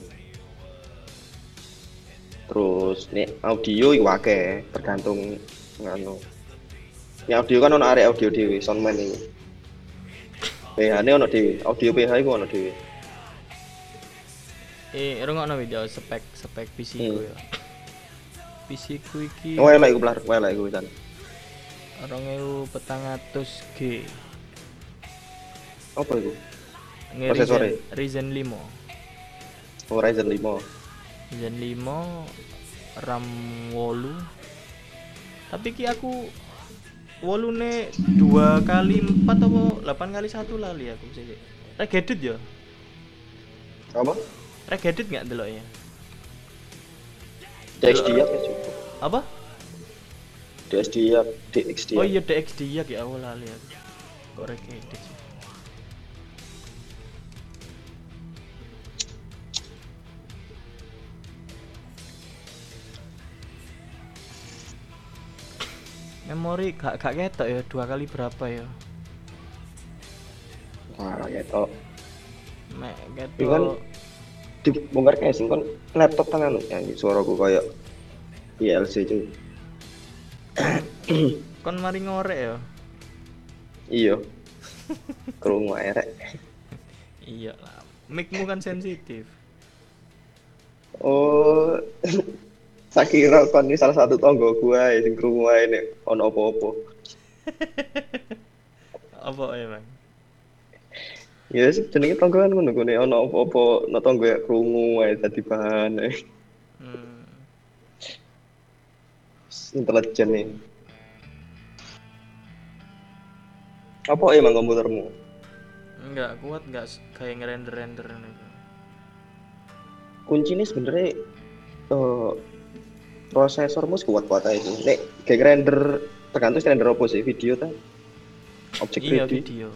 Speaker 2: Terus nih audio iku akeh, tergantung nganu. Ini audio kan ono area audio dhewe, soundman ini. PH ini ono dhewe, audio PH iku ono dhewe.
Speaker 1: eh rungokno video spek spek PC ku
Speaker 2: Hmm.
Speaker 1: ya. PC ku iki
Speaker 2: Oh, elek iku belar, elek iku pisan.
Speaker 1: 2400G.
Speaker 2: Apa iku?
Speaker 1: Nge
Speaker 2: Prosesore?
Speaker 1: Ryzen, Ryzen 5.
Speaker 2: Oh, Ryzen 5.
Speaker 1: Ryzen 5 RAM 8. Tapi ki aku wolune 2 kali 4 apa 8 kali 1 lali aku sih. Regedit ya?
Speaker 2: Apa?
Speaker 1: Regedit nggak deloknya?
Speaker 2: DXD ya cukup.
Speaker 1: Apa?
Speaker 2: DXD ya, DXD.
Speaker 1: Oh iya DXD ya awal lali aku. Kok regedit sih? Memori gak gak ketok ya dua kali berapa ya?
Speaker 2: Wah, gitu.
Speaker 1: Mek
Speaker 2: Itu kan
Speaker 1: ketok
Speaker 2: dibongkar casing kan laptop tangan yang suaraku kayak ILC cuy.
Speaker 1: kon mari ngorek ya.
Speaker 2: Iya. Kerungu erek.
Speaker 1: Iya lah. Micmu kan sensitif.
Speaker 2: Oh, saya kira kon ini salah satu tonggo gua ya sing kerungu ae nek ono apa-apa. [LAUGHS]
Speaker 1: Apa emang?
Speaker 2: Ya yes, jenenge tonggo kan ngono kuwi ono apa-apa no tonggo ya kerungu ae dadi bahan ae.
Speaker 1: Hmm.
Speaker 2: Intelijen nih. Apa emang komputermu?
Speaker 1: Enggak kuat enggak kayak ngerender-render gitu.
Speaker 2: kuncinya sebenarnya eh prosesormu kuat-kuat aja sih. Nek kayak render tergantung sih render apa sih video ta? Objek
Speaker 1: Iya
Speaker 2: 3D.
Speaker 1: video.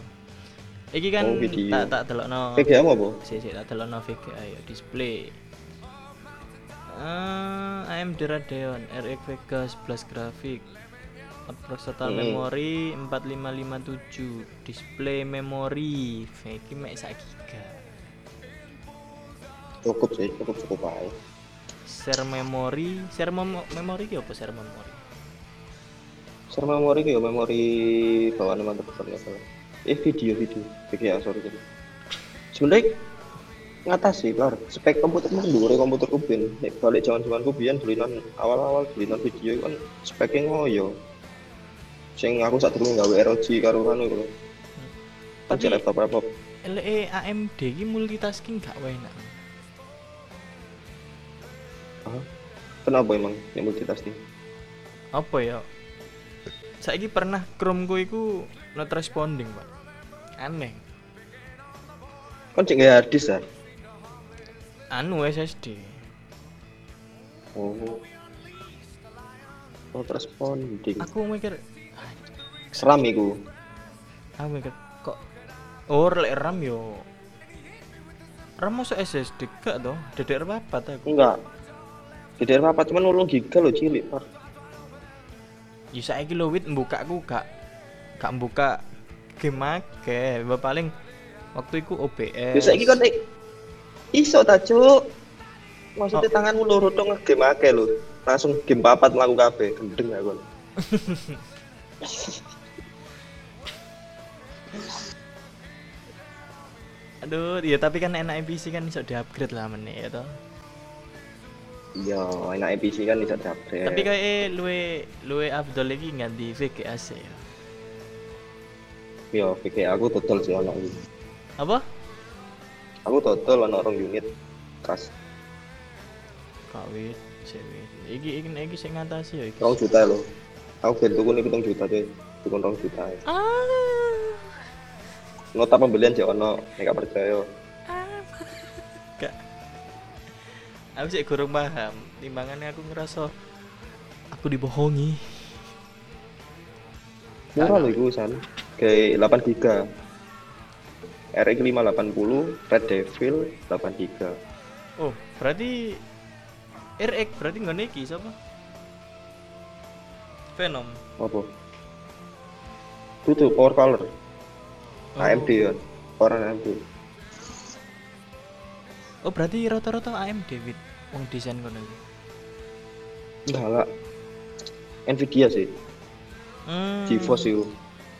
Speaker 1: Iki kan
Speaker 2: Oh, video.
Speaker 1: tak tak delokno.
Speaker 2: VGA mau apa?
Speaker 1: Sik sik tak delokno VGA ya display. Eh, AMD Radeon RX Vega 11 grafik. Total
Speaker 2: Hmm.
Speaker 1: memori 4557, display memori iki mek 1 giga.
Speaker 2: Cukup sih, cukup cukup aja.
Speaker 1: Share memori, share memo- memori ki apa share memori?
Speaker 2: Share memori ki ya memori bawaan ya salah. Eh video video, VGA sorry jadi. sebenarnya ngatasi lar spek komputer mah dhuwure komputerku ben nek balik jaman-jamanku biyen dulinan awal-awal dulinan video kan speknya ngoyo sing aku sak durung gawe ROG karo iku kan
Speaker 1: Tapi-
Speaker 2: laptop laptop
Speaker 1: LE AMD ki multitasking gak enak.
Speaker 2: Kenapa emang yang multitasking?
Speaker 1: Apa ya? Saiki pernah Chrome ku iku not responding, Pak. Aneh.
Speaker 2: kan cek nggak harddisk ya
Speaker 1: Anu SSD.
Speaker 2: oh. Not responding.
Speaker 1: Aku mikir
Speaker 2: seram iku.
Speaker 1: Aku mikir kok? Oh lek RAM yo. RAM masuk SSD gak toh? DDR4 aku.
Speaker 2: Enggak DDR apa cuman 8 giga lo cilik par
Speaker 1: ya saiki lho wit mbuka aku gak gak mbuka game Mbak paling waktu itu OBS
Speaker 2: biasa iki kan eh, iso ta cuk? Maksudnya
Speaker 1: Oh.
Speaker 2: tanganmu loro tok ngegame akeh lho. Langsung game papat mlaku kabeh gendeng aku. [LAUGHS]
Speaker 1: Aduh ya tapi kan enak PC kan bisa di-upgrade lah meneh ya toh
Speaker 2: iya enak PC kan bisa diupgrade.
Speaker 1: Tapi kayak eh, luwe luwe Abdul lagi ganti VGA sih ya?
Speaker 2: Iya pikir aku total sih ono iki
Speaker 1: apa?
Speaker 2: Aku total ono rong unit kas.
Speaker 1: Kawit cewek. Iki iki iki sing ngatasi ya iki.
Speaker 2: Juta lho. Aku ben tuku nih pitung juta deh tuku rong juta.
Speaker 1: Ah.
Speaker 2: Nota pembelian sih ono nek gak percaya
Speaker 1: aku sih kurang paham. Timbangannya aku ngerasa aku dibohongi.
Speaker 2: Murah lho iku san. Kayak 8 giga. RX 580 Red Devil 8 giga.
Speaker 1: Oh berarti RX berarti nggak neki siapa? Venom.
Speaker 2: Apa? Itu power color.
Speaker 1: Oh.
Speaker 2: AMD ya. Power AMD
Speaker 1: oh berarti rata-rata AMD wit wong desain kono iki?
Speaker 2: Enggak enggak Nvidia sih.
Speaker 1: Hmm.
Speaker 2: GeForce itu.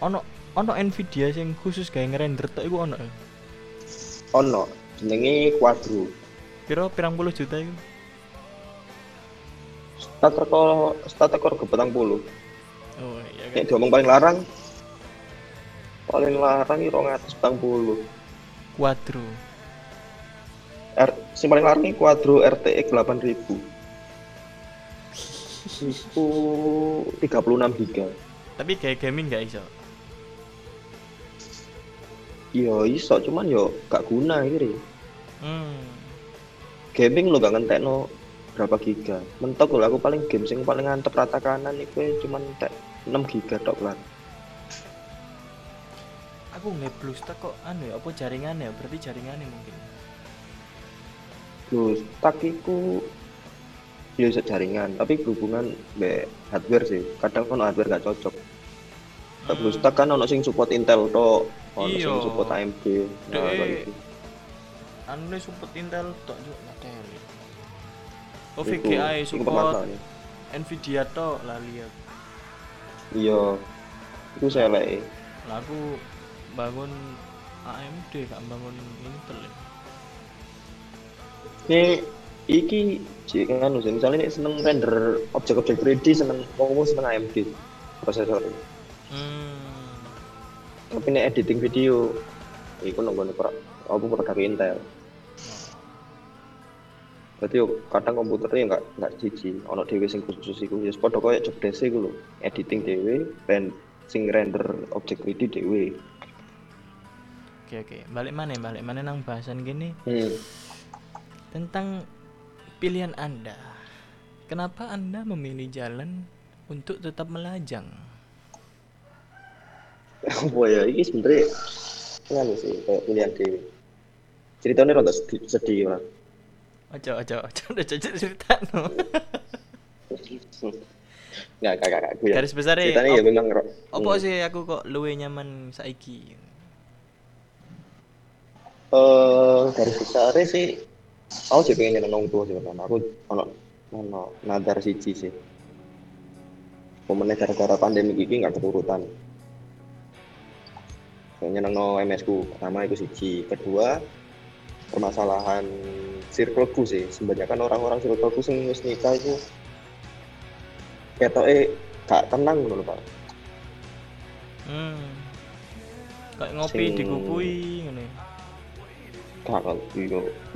Speaker 1: Ono ono Nvidia sing khusus gawe ngerender tok iku ono?
Speaker 2: Ono. Jenenge Quadro.
Speaker 1: Piro pirang puluh juta iku.
Speaker 2: Start rekor start rekor ke petang puluh.
Speaker 1: Oh iya kan?
Speaker 2: nek diomong paling larang paling larang puluh.
Speaker 1: Quadro
Speaker 2: Sing paling larang ini Quadro RTX 8000 itu 36 giga.
Speaker 1: Tapi kayak gaming gak iso?
Speaker 2: Iya iso cuman yo gak guna ini
Speaker 1: hmm.
Speaker 2: Gaming lo gak ngentekno berapa giga. Mentok lho aku paling game sing paling antep rata kanan itu cuman entek 6 giga tok lah
Speaker 1: aku nggak plus tak kok anu ya apa jaringannya berarti jaringannya mungkin
Speaker 2: terus takiku ya iso jaringan tapi berhubungan be hardware sih. Kadang kan hardware gak cocok. Tak
Speaker 1: Hmm.
Speaker 2: tak kan ono sing support Intel tok. Ono sing
Speaker 1: Iya.
Speaker 2: support AMD nah kayak gitu.
Speaker 1: anu support Intel tok juga materi oh
Speaker 2: Iku-
Speaker 1: VGA
Speaker 2: iku
Speaker 1: support. Nvidia tok lah lihat.
Speaker 2: Iya. Itu saya lek.
Speaker 1: Lah aku bangun AMD gak bangun Intel ya.
Speaker 2: Ini iki sih kan misalnya ini seneng render objek-objek 3D seneng ngomong seneng AMD prosesor.
Speaker 1: Hmm.
Speaker 2: Tapi ini editing video iku nunggu nih apa produk Intel. Berarti yo kadang komputernya nggak nggak cici ono dhewe sing khusus iku ya padha koyo job desk iku lho. Editing dhewe ren sing render objek 3D dhewe.
Speaker 1: Oke oke. Balik mana balik mana nang bahasan gini
Speaker 2: hmm.
Speaker 1: Tentang pilihan anda. Kenapa anda memilih jalan untuk tetap melajang? [LAUGHS]
Speaker 2: Apa ya ini sebenernya nganu sih kayak pilihan dhewe ceritanya rada sedih, sedih lah
Speaker 1: ojo ojo ojo [LAUGHS] udah jajak cerita no [LAUGHS]
Speaker 2: nggak kakak kakak ya
Speaker 1: garis besar
Speaker 2: ceritanya ya
Speaker 1: ya
Speaker 2: memang
Speaker 1: apa
Speaker 2: hmm.
Speaker 1: sih aku kok luwe nyaman saiki?
Speaker 2: Eh garis besar sih aku sih pengen nyeneng tua sih pertama aku ono ono nadar siji sih. Pemenang gara-gara pandemi ini nggak keturutan. Pengen nyeneng no MS ku pertama itu siji. Kedua permasalahan circleku sih. Sebanyak orang-orang circleku sing wis nikah itu ketoke gak tenang ngono lho Pak.
Speaker 1: Hmm. Kayak ngopi
Speaker 2: Sing-
Speaker 1: digupui ngene
Speaker 2: gak kok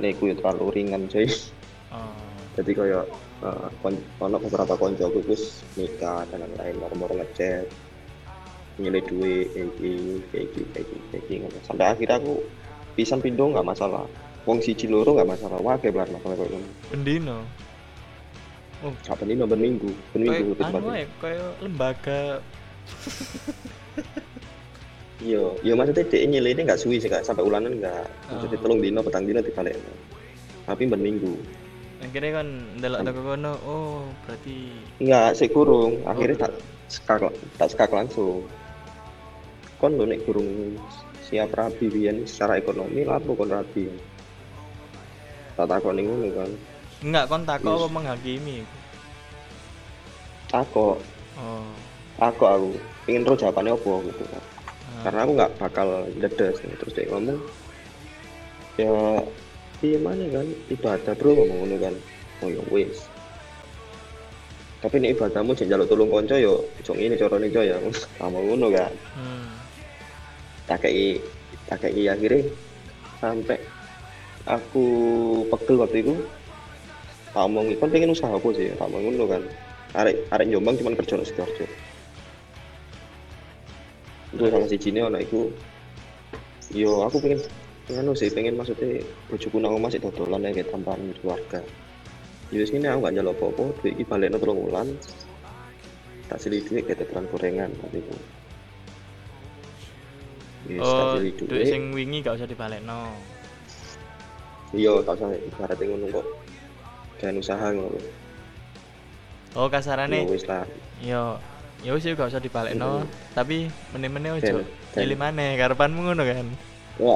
Speaker 2: niku ya terlalu ringan coy
Speaker 1: oh.
Speaker 2: Jadi kayak uh, kon- ono beberapa koncoku wis nikah dan lain-lain moro-moro ngechat nyilih duit kayak gini kayak gini kayak gini kayak gini sampai akhirnya aku pisan pindo nggak masalah. Wong siji loro nggak masalah. Wah kayak belar masalah kayak gini.
Speaker 1: Pendino
Speaker 2: apa ini nomor minggu. Per minggu
Speaker 1: kayak anu kayak lembaga [LAUGHS]
Speaker 2: iya iya maksudnya dia nyilih ini nggak suwi sih Kak. sampai ulanan nggak maksudnya
Speaker 1: Oh.
Speaker 2: telung dino petang dino dibalik tapi per minggu
Speaker 1: akhirnya kan ndelok toko kono oh berarti
Speaker 2: Enggak, sik kurung.
Speaker 1: Oh,
Speaker 2: Akhirnya tak skak tak skak langsung. Kon lho nek kurung siap rabi biyen secara ekonomi lapo kon rabi. Tak takoni ngono kan.
Speaker 1: enggak kon takok
Speaker 2: Yes.
Speaker 1: apa menghakimi
Speaker 2: Takok,
Speaker 1: oh
Speaker 2: takok aku. Pengen tahu jawabannya apa gitu kan. Karena aku nggak bakal dedes terus dia ngomong ya iya mana kan ibadah bro ngomong ngono kan. Oh ya wis. Tapi ini ibadahmu jangan jaluk tolong konco yo, cong ini corone coy ya, [LAUGHS] sama ngono kan.
Speaker 1: hmm.
Speaker 2: tak kei tak kei akhirnya sampai aku pegel waktu itu tak omong kan pengen usaha apa sih tak omong ngono kan arek arek jombang cuman kerja nang sidoarjo itu salah siji ne ana iku. Yo aku pengen anu sih pengen maksudnya bojoku nang omah sik dodolan ya kayak tambahan keluarga. Yo sini aku gak njaluk apa-apa. Duit iki balekno telung wulan. Tak silih duit kayak teteran gorengan waktu itu Yes,
Speaker 1: oh duit sing wingi gak usah dibalekno.
Speaker 2: Iya tak usah ibaratnya ngono kok. Dan usaha ngono.
Speaker 1: Oh kasarane
Speaker 2: wis lah.
Speaker 1: yo ya wis gak usah dibalekno.
Speaker 2: Hmm.
Speaker 1: tapi meneh-meneh ojo
Speaker 2: dan-
Speaker 1: pilih maneh karepanmu ngono kan?
Speaker 2: Ya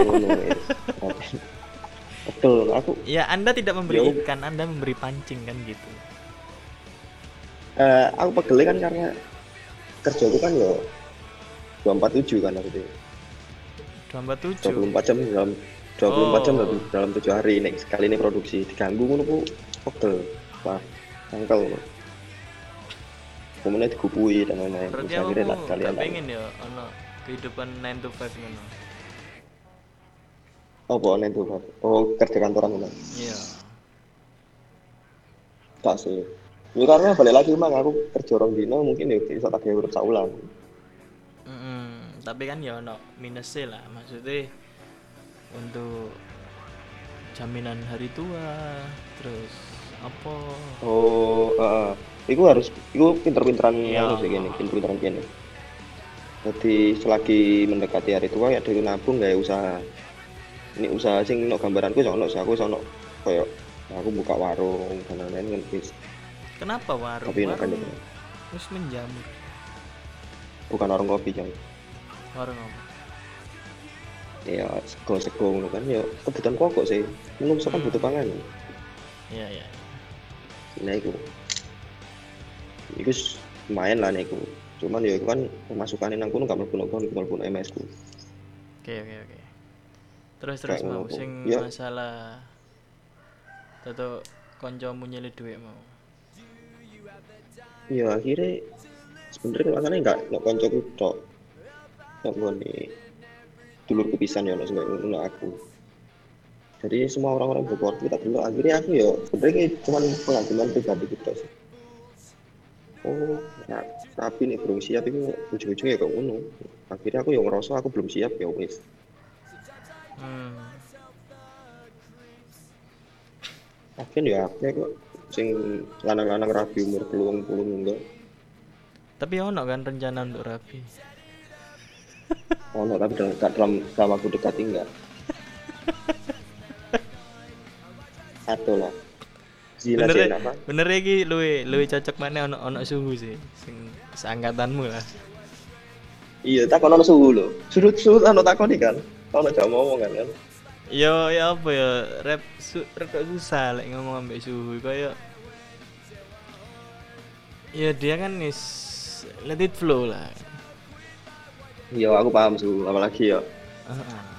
Speaker 2: ngono wis betul aku
Speaker 1: ya anda tidak memberi
Speaker 2: Yo.
Speaker 1: ikan anda memberi pancing kan gitu.
Speaker 2: Eh aku pegel kan karena kerjaku kan yo 247 kan maksudnya.
Speaker 1: 247
Speaker 2: 24 jam dalam 24 jam
Speaker 1: Oh.
Speaker 2: dalam, dalam 7 hari. Nek sekali ini produksi diganggu ngono ku pegel. Wah angkel kemudian digupui dan lain-lain. Terus akhirnya lah kalian
Speaker 1: gak pengen ya ono kehidupan 9 to 5 ngono.
Speaker 2: Apa nen tuh Pak? oh kerja kantoran ngono
Speaker 1: iya.
Speaker 2: Tak sih. Ya karena balik lagi mang aku kerja orang dino mungkin ya bisa tak urip saulan
Speaker 1: Mm-mm. tapi kan ya ono minusnya lah. Maksudnya untuk jaminan hari tua terus apa?
Speaker 2: Oh heeh iku harus iku pinter-pinteran
Speaker 1: Iya.
Speaker 2: harus gini pinter-pinteran gini jadi selagi mendekati hari tua ya dari nabung gak usaha. Ini usaha sing no gambaranku sono aku sono koyo aku buka warung dan lain-lain kan
Speaker 1: kenapa warung?
Speaker 2: Tapi
Speaker 1: warung
Speaker 2: aja
Speaker 1: terus menjamur
Speaker 2: bukan warung kopi jam
Speaker 1: warung apa?
Speaker 2: Ya sego sego ngono kan ya kebutuhan pokok sih. Menungso kan
Speaker 1: Hmm.
Speaker 2: butuh pangan.
Speaker 1: Iya iya.
Speaker 2: Nah iku iku s- lumayan lah niku. Cuman ya iku kan pemasukan nang kono gak mlebu nang kono mlebu MS ku
Speaker 1: oke oke oke. Terus terus
Speaker 2: Kayak
Speaker 1: mau sing
Speaker 2: ya.
Speaker 1: masalah tato koncomu nyelid duit mau?
Speaker 2: Ya akhirnya sebenarnya alasannya enggak no koncoku tok. No ngone dulurku pisan ya sebagai ngono aku. Jadi semua orang-orang Bogor kita dulu. Akhirnya aku ya sebenarnya cuma pengakuan pribadi kita sih oh ya tapi nih belum siap itu ujung-ujungnya kok ngono. Akhirnya aku yang ngerasa aku belum siap ya wis.
Speaker 1: Hmm.
Speaker 2: akhirnya ya aku kok sing lanang-lanang rabi umur peluang puluh enggak
Speaker 1: tapi ono kan rencana untuk rapi
Speaker 2: oh no, tapi dalam, dalam dalam waktu dekat enggak [LAUGHS] atau lah
Speaker 1: Bener
Speaker 2: sih
Speaker 1: ya bener ya ki. Luwe luwe cocok mana ono ono suhu sih sing seangkatanmu lah.
Speaker 2: Iya tak kono suhu lo sudut sudut anu takon nih kan? Kalau jam ngomong kan kan?
Speaker 1: Yo ya apa ya rap su, rada susah lek ngomong ambek suhu kayak ya dia kan is let it flow lah.
Speaker 2: Iya aku paham suhu apalagi ya
Speaker 1: Heeh.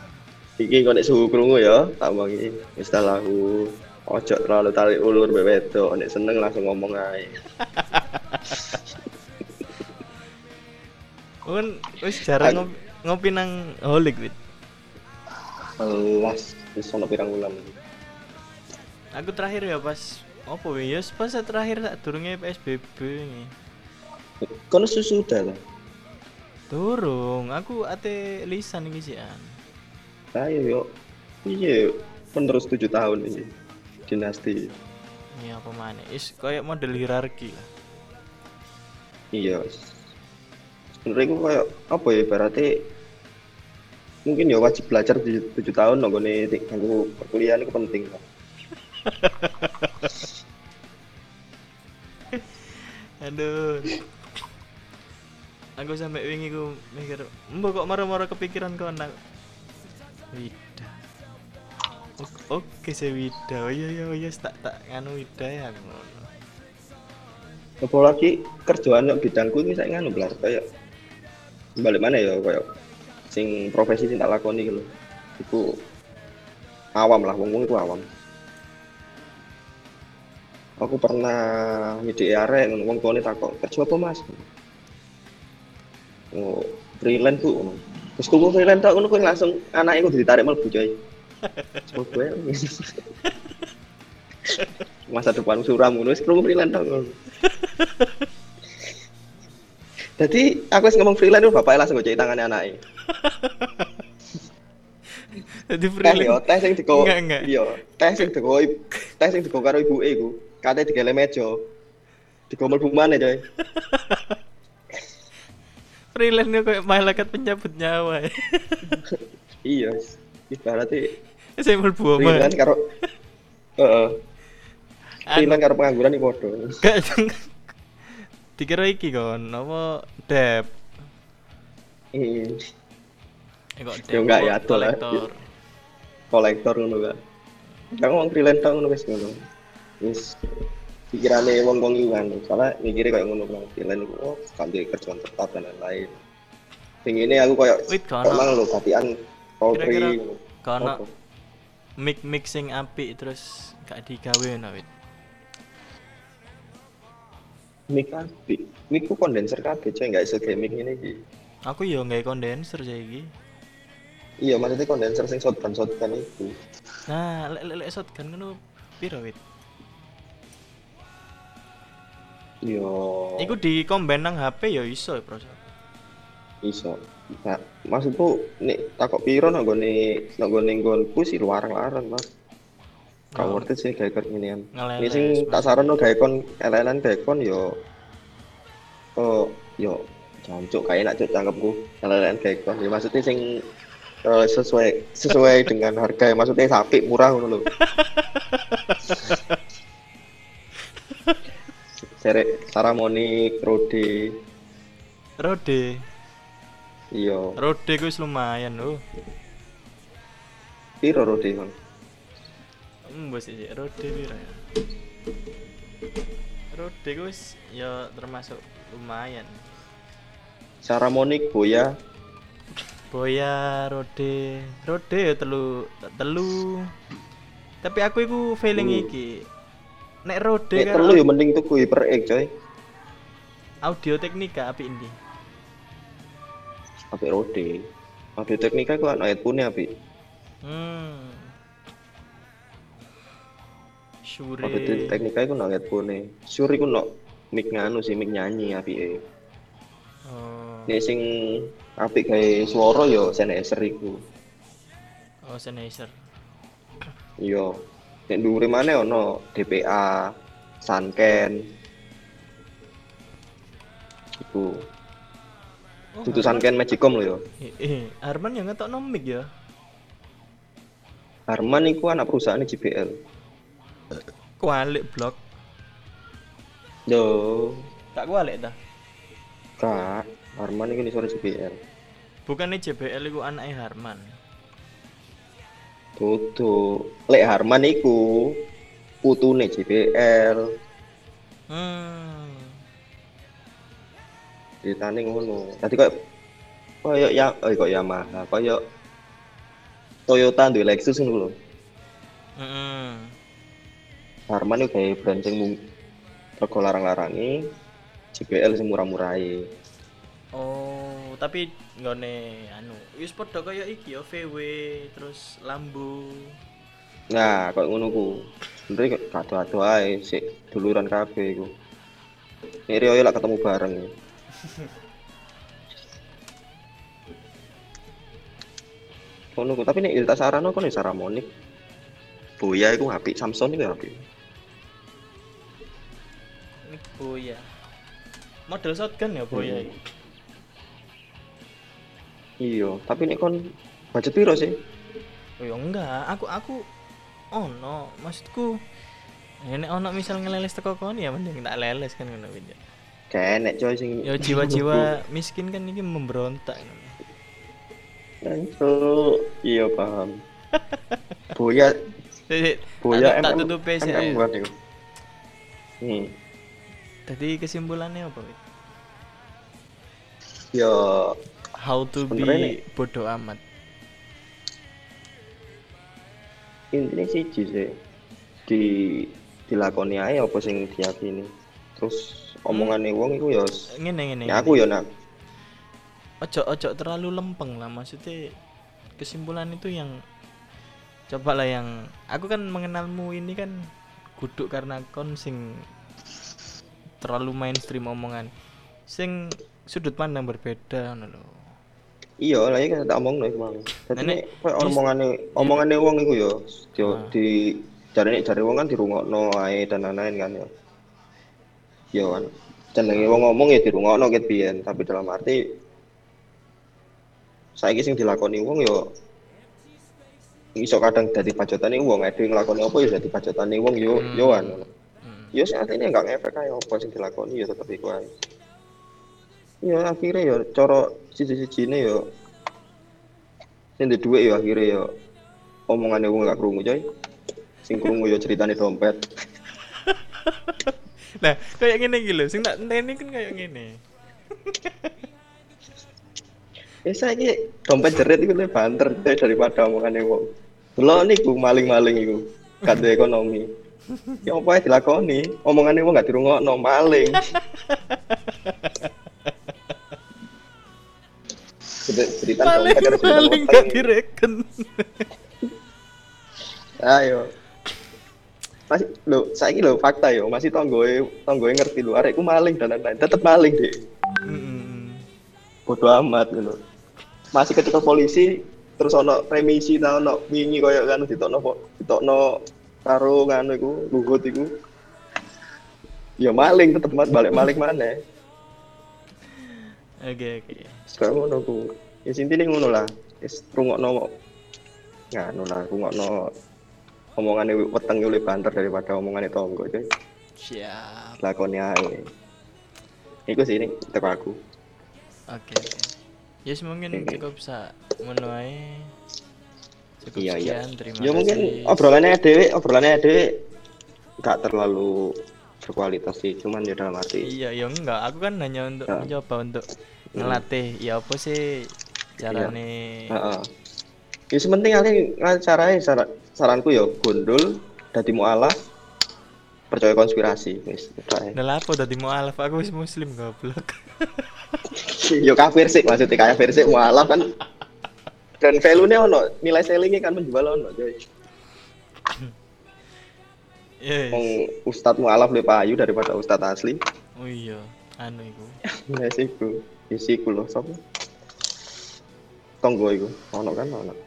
Speaker 2: Iki kok nek suhu krungu ya, tak wangi. Wis ta lah aku. Ojo terlalu tarik ulur mbek wedok, nek seneng langsung ngomong ae. [LAUGHS]
Speaker 1: Kan wis jarang ngopi, ngopi nang holik wit.
Speaker 2: Melas wis ono pirang wulan.
Speaker 1: Aku terakhir ya pas opo ya pas terakhir tak durunge PSBB ini.
Speaker 2: Kono sudah lah.
Speaker 1: Durung, aku ate lisan iki sih an.
Speaker 2: Ayo yo. Iya, penerus 7 tahun ini. Dinasti.
Speaker 1: Iya apa mana? Is kayak model hierarki lah.
Speaker 2: Iya. Sebenarnya itu kayak apa ya berarti mungkin ya wajib belajar 7, 7 tahun nggone kanggo perkuliahan itu penting lah. [LAUGHS]
Speaker 1: Aduh. Aku sampai wingi ku mikir, mbok kok marah-marah kepikiran kau. O- Oke sih Wida. Oh iya iya iya tak tak nganu Wida ya.
Speaker 2: Apalagi kerjaan yang bidangku ini saya nganu belas kayak balik mana ya kayak sing profesi tak lakoni gitu. Iku awam lah, wong wong itu awam. Aku pernah ngide arek wong tuane takok, "Kerja apa, Mas?" Oh, freelance ngono. Terus kuku freelance tak kuwi langsung anake kudu ditarik mlebu coy. Coba ya. Masa depan suram ngono wis krungu freelance ngono. Jadi aku wis ngomong freelance bapaknya langsung ngocek tangannya anaknya.
Speaker 1: Jadi
Speaker 2: Teh yo,
Speaker 1: freelance.
Speaker 2: teh sing diko.
Speaker 1: Enggak.
Speaker 2: Iya, teh sing diko teh sing karo ibuke iku. Kate digele meja. Diko mlebu maneh coy.
Speaker 1: Freelance kayak malaikat pencabut nyawa. ya.
Speaker 2: Iya, ibaratnya
Speaker 1: Saya mlebu omah.
Speaker 2: freelance karo Heeh, freelance karo pengangguran iki padha.
Speaker 1: Gak dikira iki kon apa dep
Speaker 2: Hmm,
Speaker 1: eh kok
Speaker 2: Ya enggak ya,
Speaker 1: kok
Speaker 2: atuh lah.
Speaker 1: kolektor
Speaker 2: ngono kan. Aku ngomong freelance tok ngono wis ngono. Wis pikirane wong-wong iku kan, soalnya mikire kayak ngono kan freelance iku oh, kan kerjaan tetap dan lain-lain. Sing ini aku kayak emang lho katian.
Speaker 1: Kira-kira
Speaker 2: Apa?
Speaker 1: mix mixing apik terus gak digawe no wit
Speaker 2: Mic kabeh. Mic ku kondenser kabeh coy, enggak iso kayak mic ngene iki.
Speaker 1: aku yo nggak kondenser saiki
Speaker 2: Iya, maksudnya kondenser sing shotgun shotgun itu.
Speaker 1: nah lek lek lek shotgun ngono piro wit
Speaker 2: Iya.
Speaker 1: iku di combine nang HP yo iso ya bro
Speaker 2: iso. Nah, maksudku nek takok piro nang gone nang gone nggonku sih larang-larang, Mas. Gak
Speaker 1: Oh.
Speaker 2: it sih gawe kon ngene Ini sing tak
Speaker 1: Mas.
Speaker 2: saranno gawe kon elelan gawe kon yo oh yo jancuk kae nak cuk cangkepku elelan gawe kon ya maksudnya sing eh, sesuai sesuai [LAUGHS] dengan harga ya maksudnya sapi murah ngono lho. [LAUGHS] Serek Saramonic, Rode,
Speaker 1: Rode
Speaker 2: iya.
Speaker 1: Rode ku wis lumayan oh
Speaker 2: Piro Rode, Bang?
Speaker 1: Hmm, bos sih Rode piro ya? Rode wis ya termasuk lumayan.
Speaker 2: Saramonic, Boya,
Speaker 1: Boya Rode. Rode ya telu telu. Tapi aku iku feeling
Speaker 2: Hmm.
Speaker 1: iki. Nek Rode
Speaker 2: Nek
Speaker 1: karo
Speaker 2: telu yo mending tuku Hyper X, coy.
Speaker 1: audio teknika api ini
Speaker 2: Apik Rode. Audio Teknika ku ana headphone apik.
Speaker 1: hmm Shure
Speaker 2: Audio Teknika iku ana headphone. Sure iku no mic nganu sih mic nyanyi apike.
Speaker 1: oh,
Speaker 2: Nek sing apik gawe swara yo Sennheiser iku.
Speaker 1: oh Sennheiser
Speaker 2: Iya. Nek dhuwure maneh ana DPA, Sanken. Iku.
Speaker 1: Oh,
Speaker 2: Dudu Sanken Magicom lho yo.
Speaker 1: eh, eh, Arman yang ngetok mic ya
Speaker 2: Harman iku anak perusahaan JBL.
Speaker 1: kualik blok
Speaker 2: Yo,
Speaker 1: tak kualik dah
Speaker 2: Kak, Harman iku nisore JBL.
Speaker 1: bukannya JBL itu anaknya Harman
Speaker 2: Tutu. Lek Harman iku putune JBL.
Speaker 1: hmm
Speaker 2: Ceritane ngono. Tadi kok koyo ya eh kok Yamaha, koyo Toyota duwe Lexus ngono lho.
Speaker 1: Heeh.
Speaker 2: Harman itu kayak brand sing rego larang-larangi JBL sing murah-murahe.
Speaker 1: Oh, tapi nggone anu, wis padha kaya iki ya VW terus Lambo.
Speaker 2: Nah, kok ngono ku. Sebenernya kado-kado ae sik duluran kabeh iku. Nek Rio lak ketemu bareng. Ku, tapi nek Ilta Sarano kon ya Saramonic. Boya iku apik, Samsung iku apik.
Speaker 1: Ini Boya. Model shotgun ya Boya
Speaker 2: Hmm.
Speaker 1: iki.
Speaker 2: Iya, tapi nek kon budget piro sih?
Speaker 1: Oh ya enggak, aku aku ono, maksudku ya nek ono misal ngeleles teko kon ya mending tak leles kan ngono kuwi.
Speaker 2: Kenek coy sing
Speaker 1: Ya jiwa-jiwa miskin kan ini memberontak.
Speaker 2: Itu iya paham. [LAUGHS] Boya
Speaker 1: Jadi
Speaker 2: Boya
Speaker 1: tak, tutup PC.
Speaker 2: Iku. Hmm.
Speaker 1: Tadi kesimpulannya apa?
Speaker 2: Ya
Speaker 1: How to be
Speaker 2: nih-
Speaker 1: bodoh amat.
Speaker 2: intinya siji sih di dilakoni ae apa sing diyakini. Terus omongane wong iku ya
Speaker 1: Ngene ngene.
Speaker 2: ya aku ya nak
Speaker 1: ojo ojo terlalu lempeng lah maksudnya kesimpulan itu yang coba lah yang aku kan mengenalmu ini kan kudu karena kon sing terlalu mainstream omongan sing sudut pandang berbeda ngono lho.
Speaker 2: iya lah iki tak omongno iku mang. Dadi nek koyo
Speaker 1: dis-
Speaker 2: omongane omongane wong iku ya di,
Speaker 1: Ah.
Speaker 2: di jare nek jare wong kan dirungokno ae dan lain-lain kan ya. Ya kan. Jenenge wong ngomong ya dirungokno ket biyen, tapi dalam arti saiki sing dilakoni wong ya iso kadang dadi pajotane wong, ade nglakoni apa ya dadi pajotane wong yo
Speaker 1: Hmm.
Speaker 2: yo kan. Ya sing artinya enggak ngefek ae apa sing dilakoni ya tetep iku ae. Ya akhirnya ya cara siji-sijine ya sing duwe dhuwit ya akhirnya ya omongane wong gak krungu coy. Sing krungu ya ceritane dompet. [LAUGHS]
Speaker 1: Nah, kayak gini gitu sing tak enteni kan kayak gini.
Speaker 2: Ya saiki dompet jerit iku lebih banter daripada omongane wong. Delok niku maling-maling iku. Gak duwe ekonomi. Ya apa ae dilakoni, omongane wong gak dirungokno maling. Cerita
Speaker 1: paling
Speaker 2: utang.
Speaker 1: gak direken.
Speaker 2: Ayo. Masih lo saiki lo fakta yo, masih tonggoe tonggoe ngerti lo arekku maling dan lain-lain. Tetep maling deh.
Speaker 1: Mm-mm.
Speaker 2: Bodoh amat gitu. Masih ketika polisi terus ono remisi ta ono wingi koyo kan ditokno ditokno karo ngono iku luhut iku. Ya maling tetep mat balik maling mana.
Speaker 1: Oke oke.
Speaker 2: Sekarang ngono ku. Ya intine ngono lah. Wis rungokno nganu lah rungokno omongane weteng oleh banter daripada omongane tonggo coy.
Speaker 1: Siap.
Speaker 2: lakoni ae. Iku sih ini teko aku.
Speaker 1: Oke oke. Yes mungkin
Speaker 2: Oke.
Speaker 1: cukup bisa menuai cukup
Speaker 2: Iya iya.
Speaker 1: sekian terima
Speaker 2: Ya
Speaker 1: kasih.
Speaker 2: mungkin obrolannya dhewe, obrolannya dhewe nggak terlalu berkualitas sih, cuman ya dalam arti.
Speaker 1: Iya ya enggak, aku kan hanya untuk
Speaker 2: Ya.
Speaker 1: mencoba untuk ngelatih ya apa sih carane
Speaker 2: Heeh. Ya sementing kali caranya saran, saranku ya gondol dadi mualaf percaya konspirasi wis.
Speaker 1: Nah apa tadi mualaf aku wis muslim goblok. [LAUGHS]
Speaker 2: Yo kafir sih maksudnya kafir sih mualaf kan dan value-nya ono, nilai sellingnya kan menjual ono coy.
Speaker 1: Yes.
Speaker 2: Wong ustadz mualaf lebih payu daripada ustadz asli.
Speaker 1: Oh iya, anu iku.
Speaker 2: Ya ya siku loh, sopo? Tonggo iku, ono kan ono.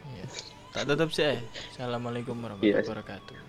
Speaker 1: Tak tutup sih. eh. Assalamualaikum warahmatullahi
Speaker 2: Iya.
Speaker 1: wabarakatuh.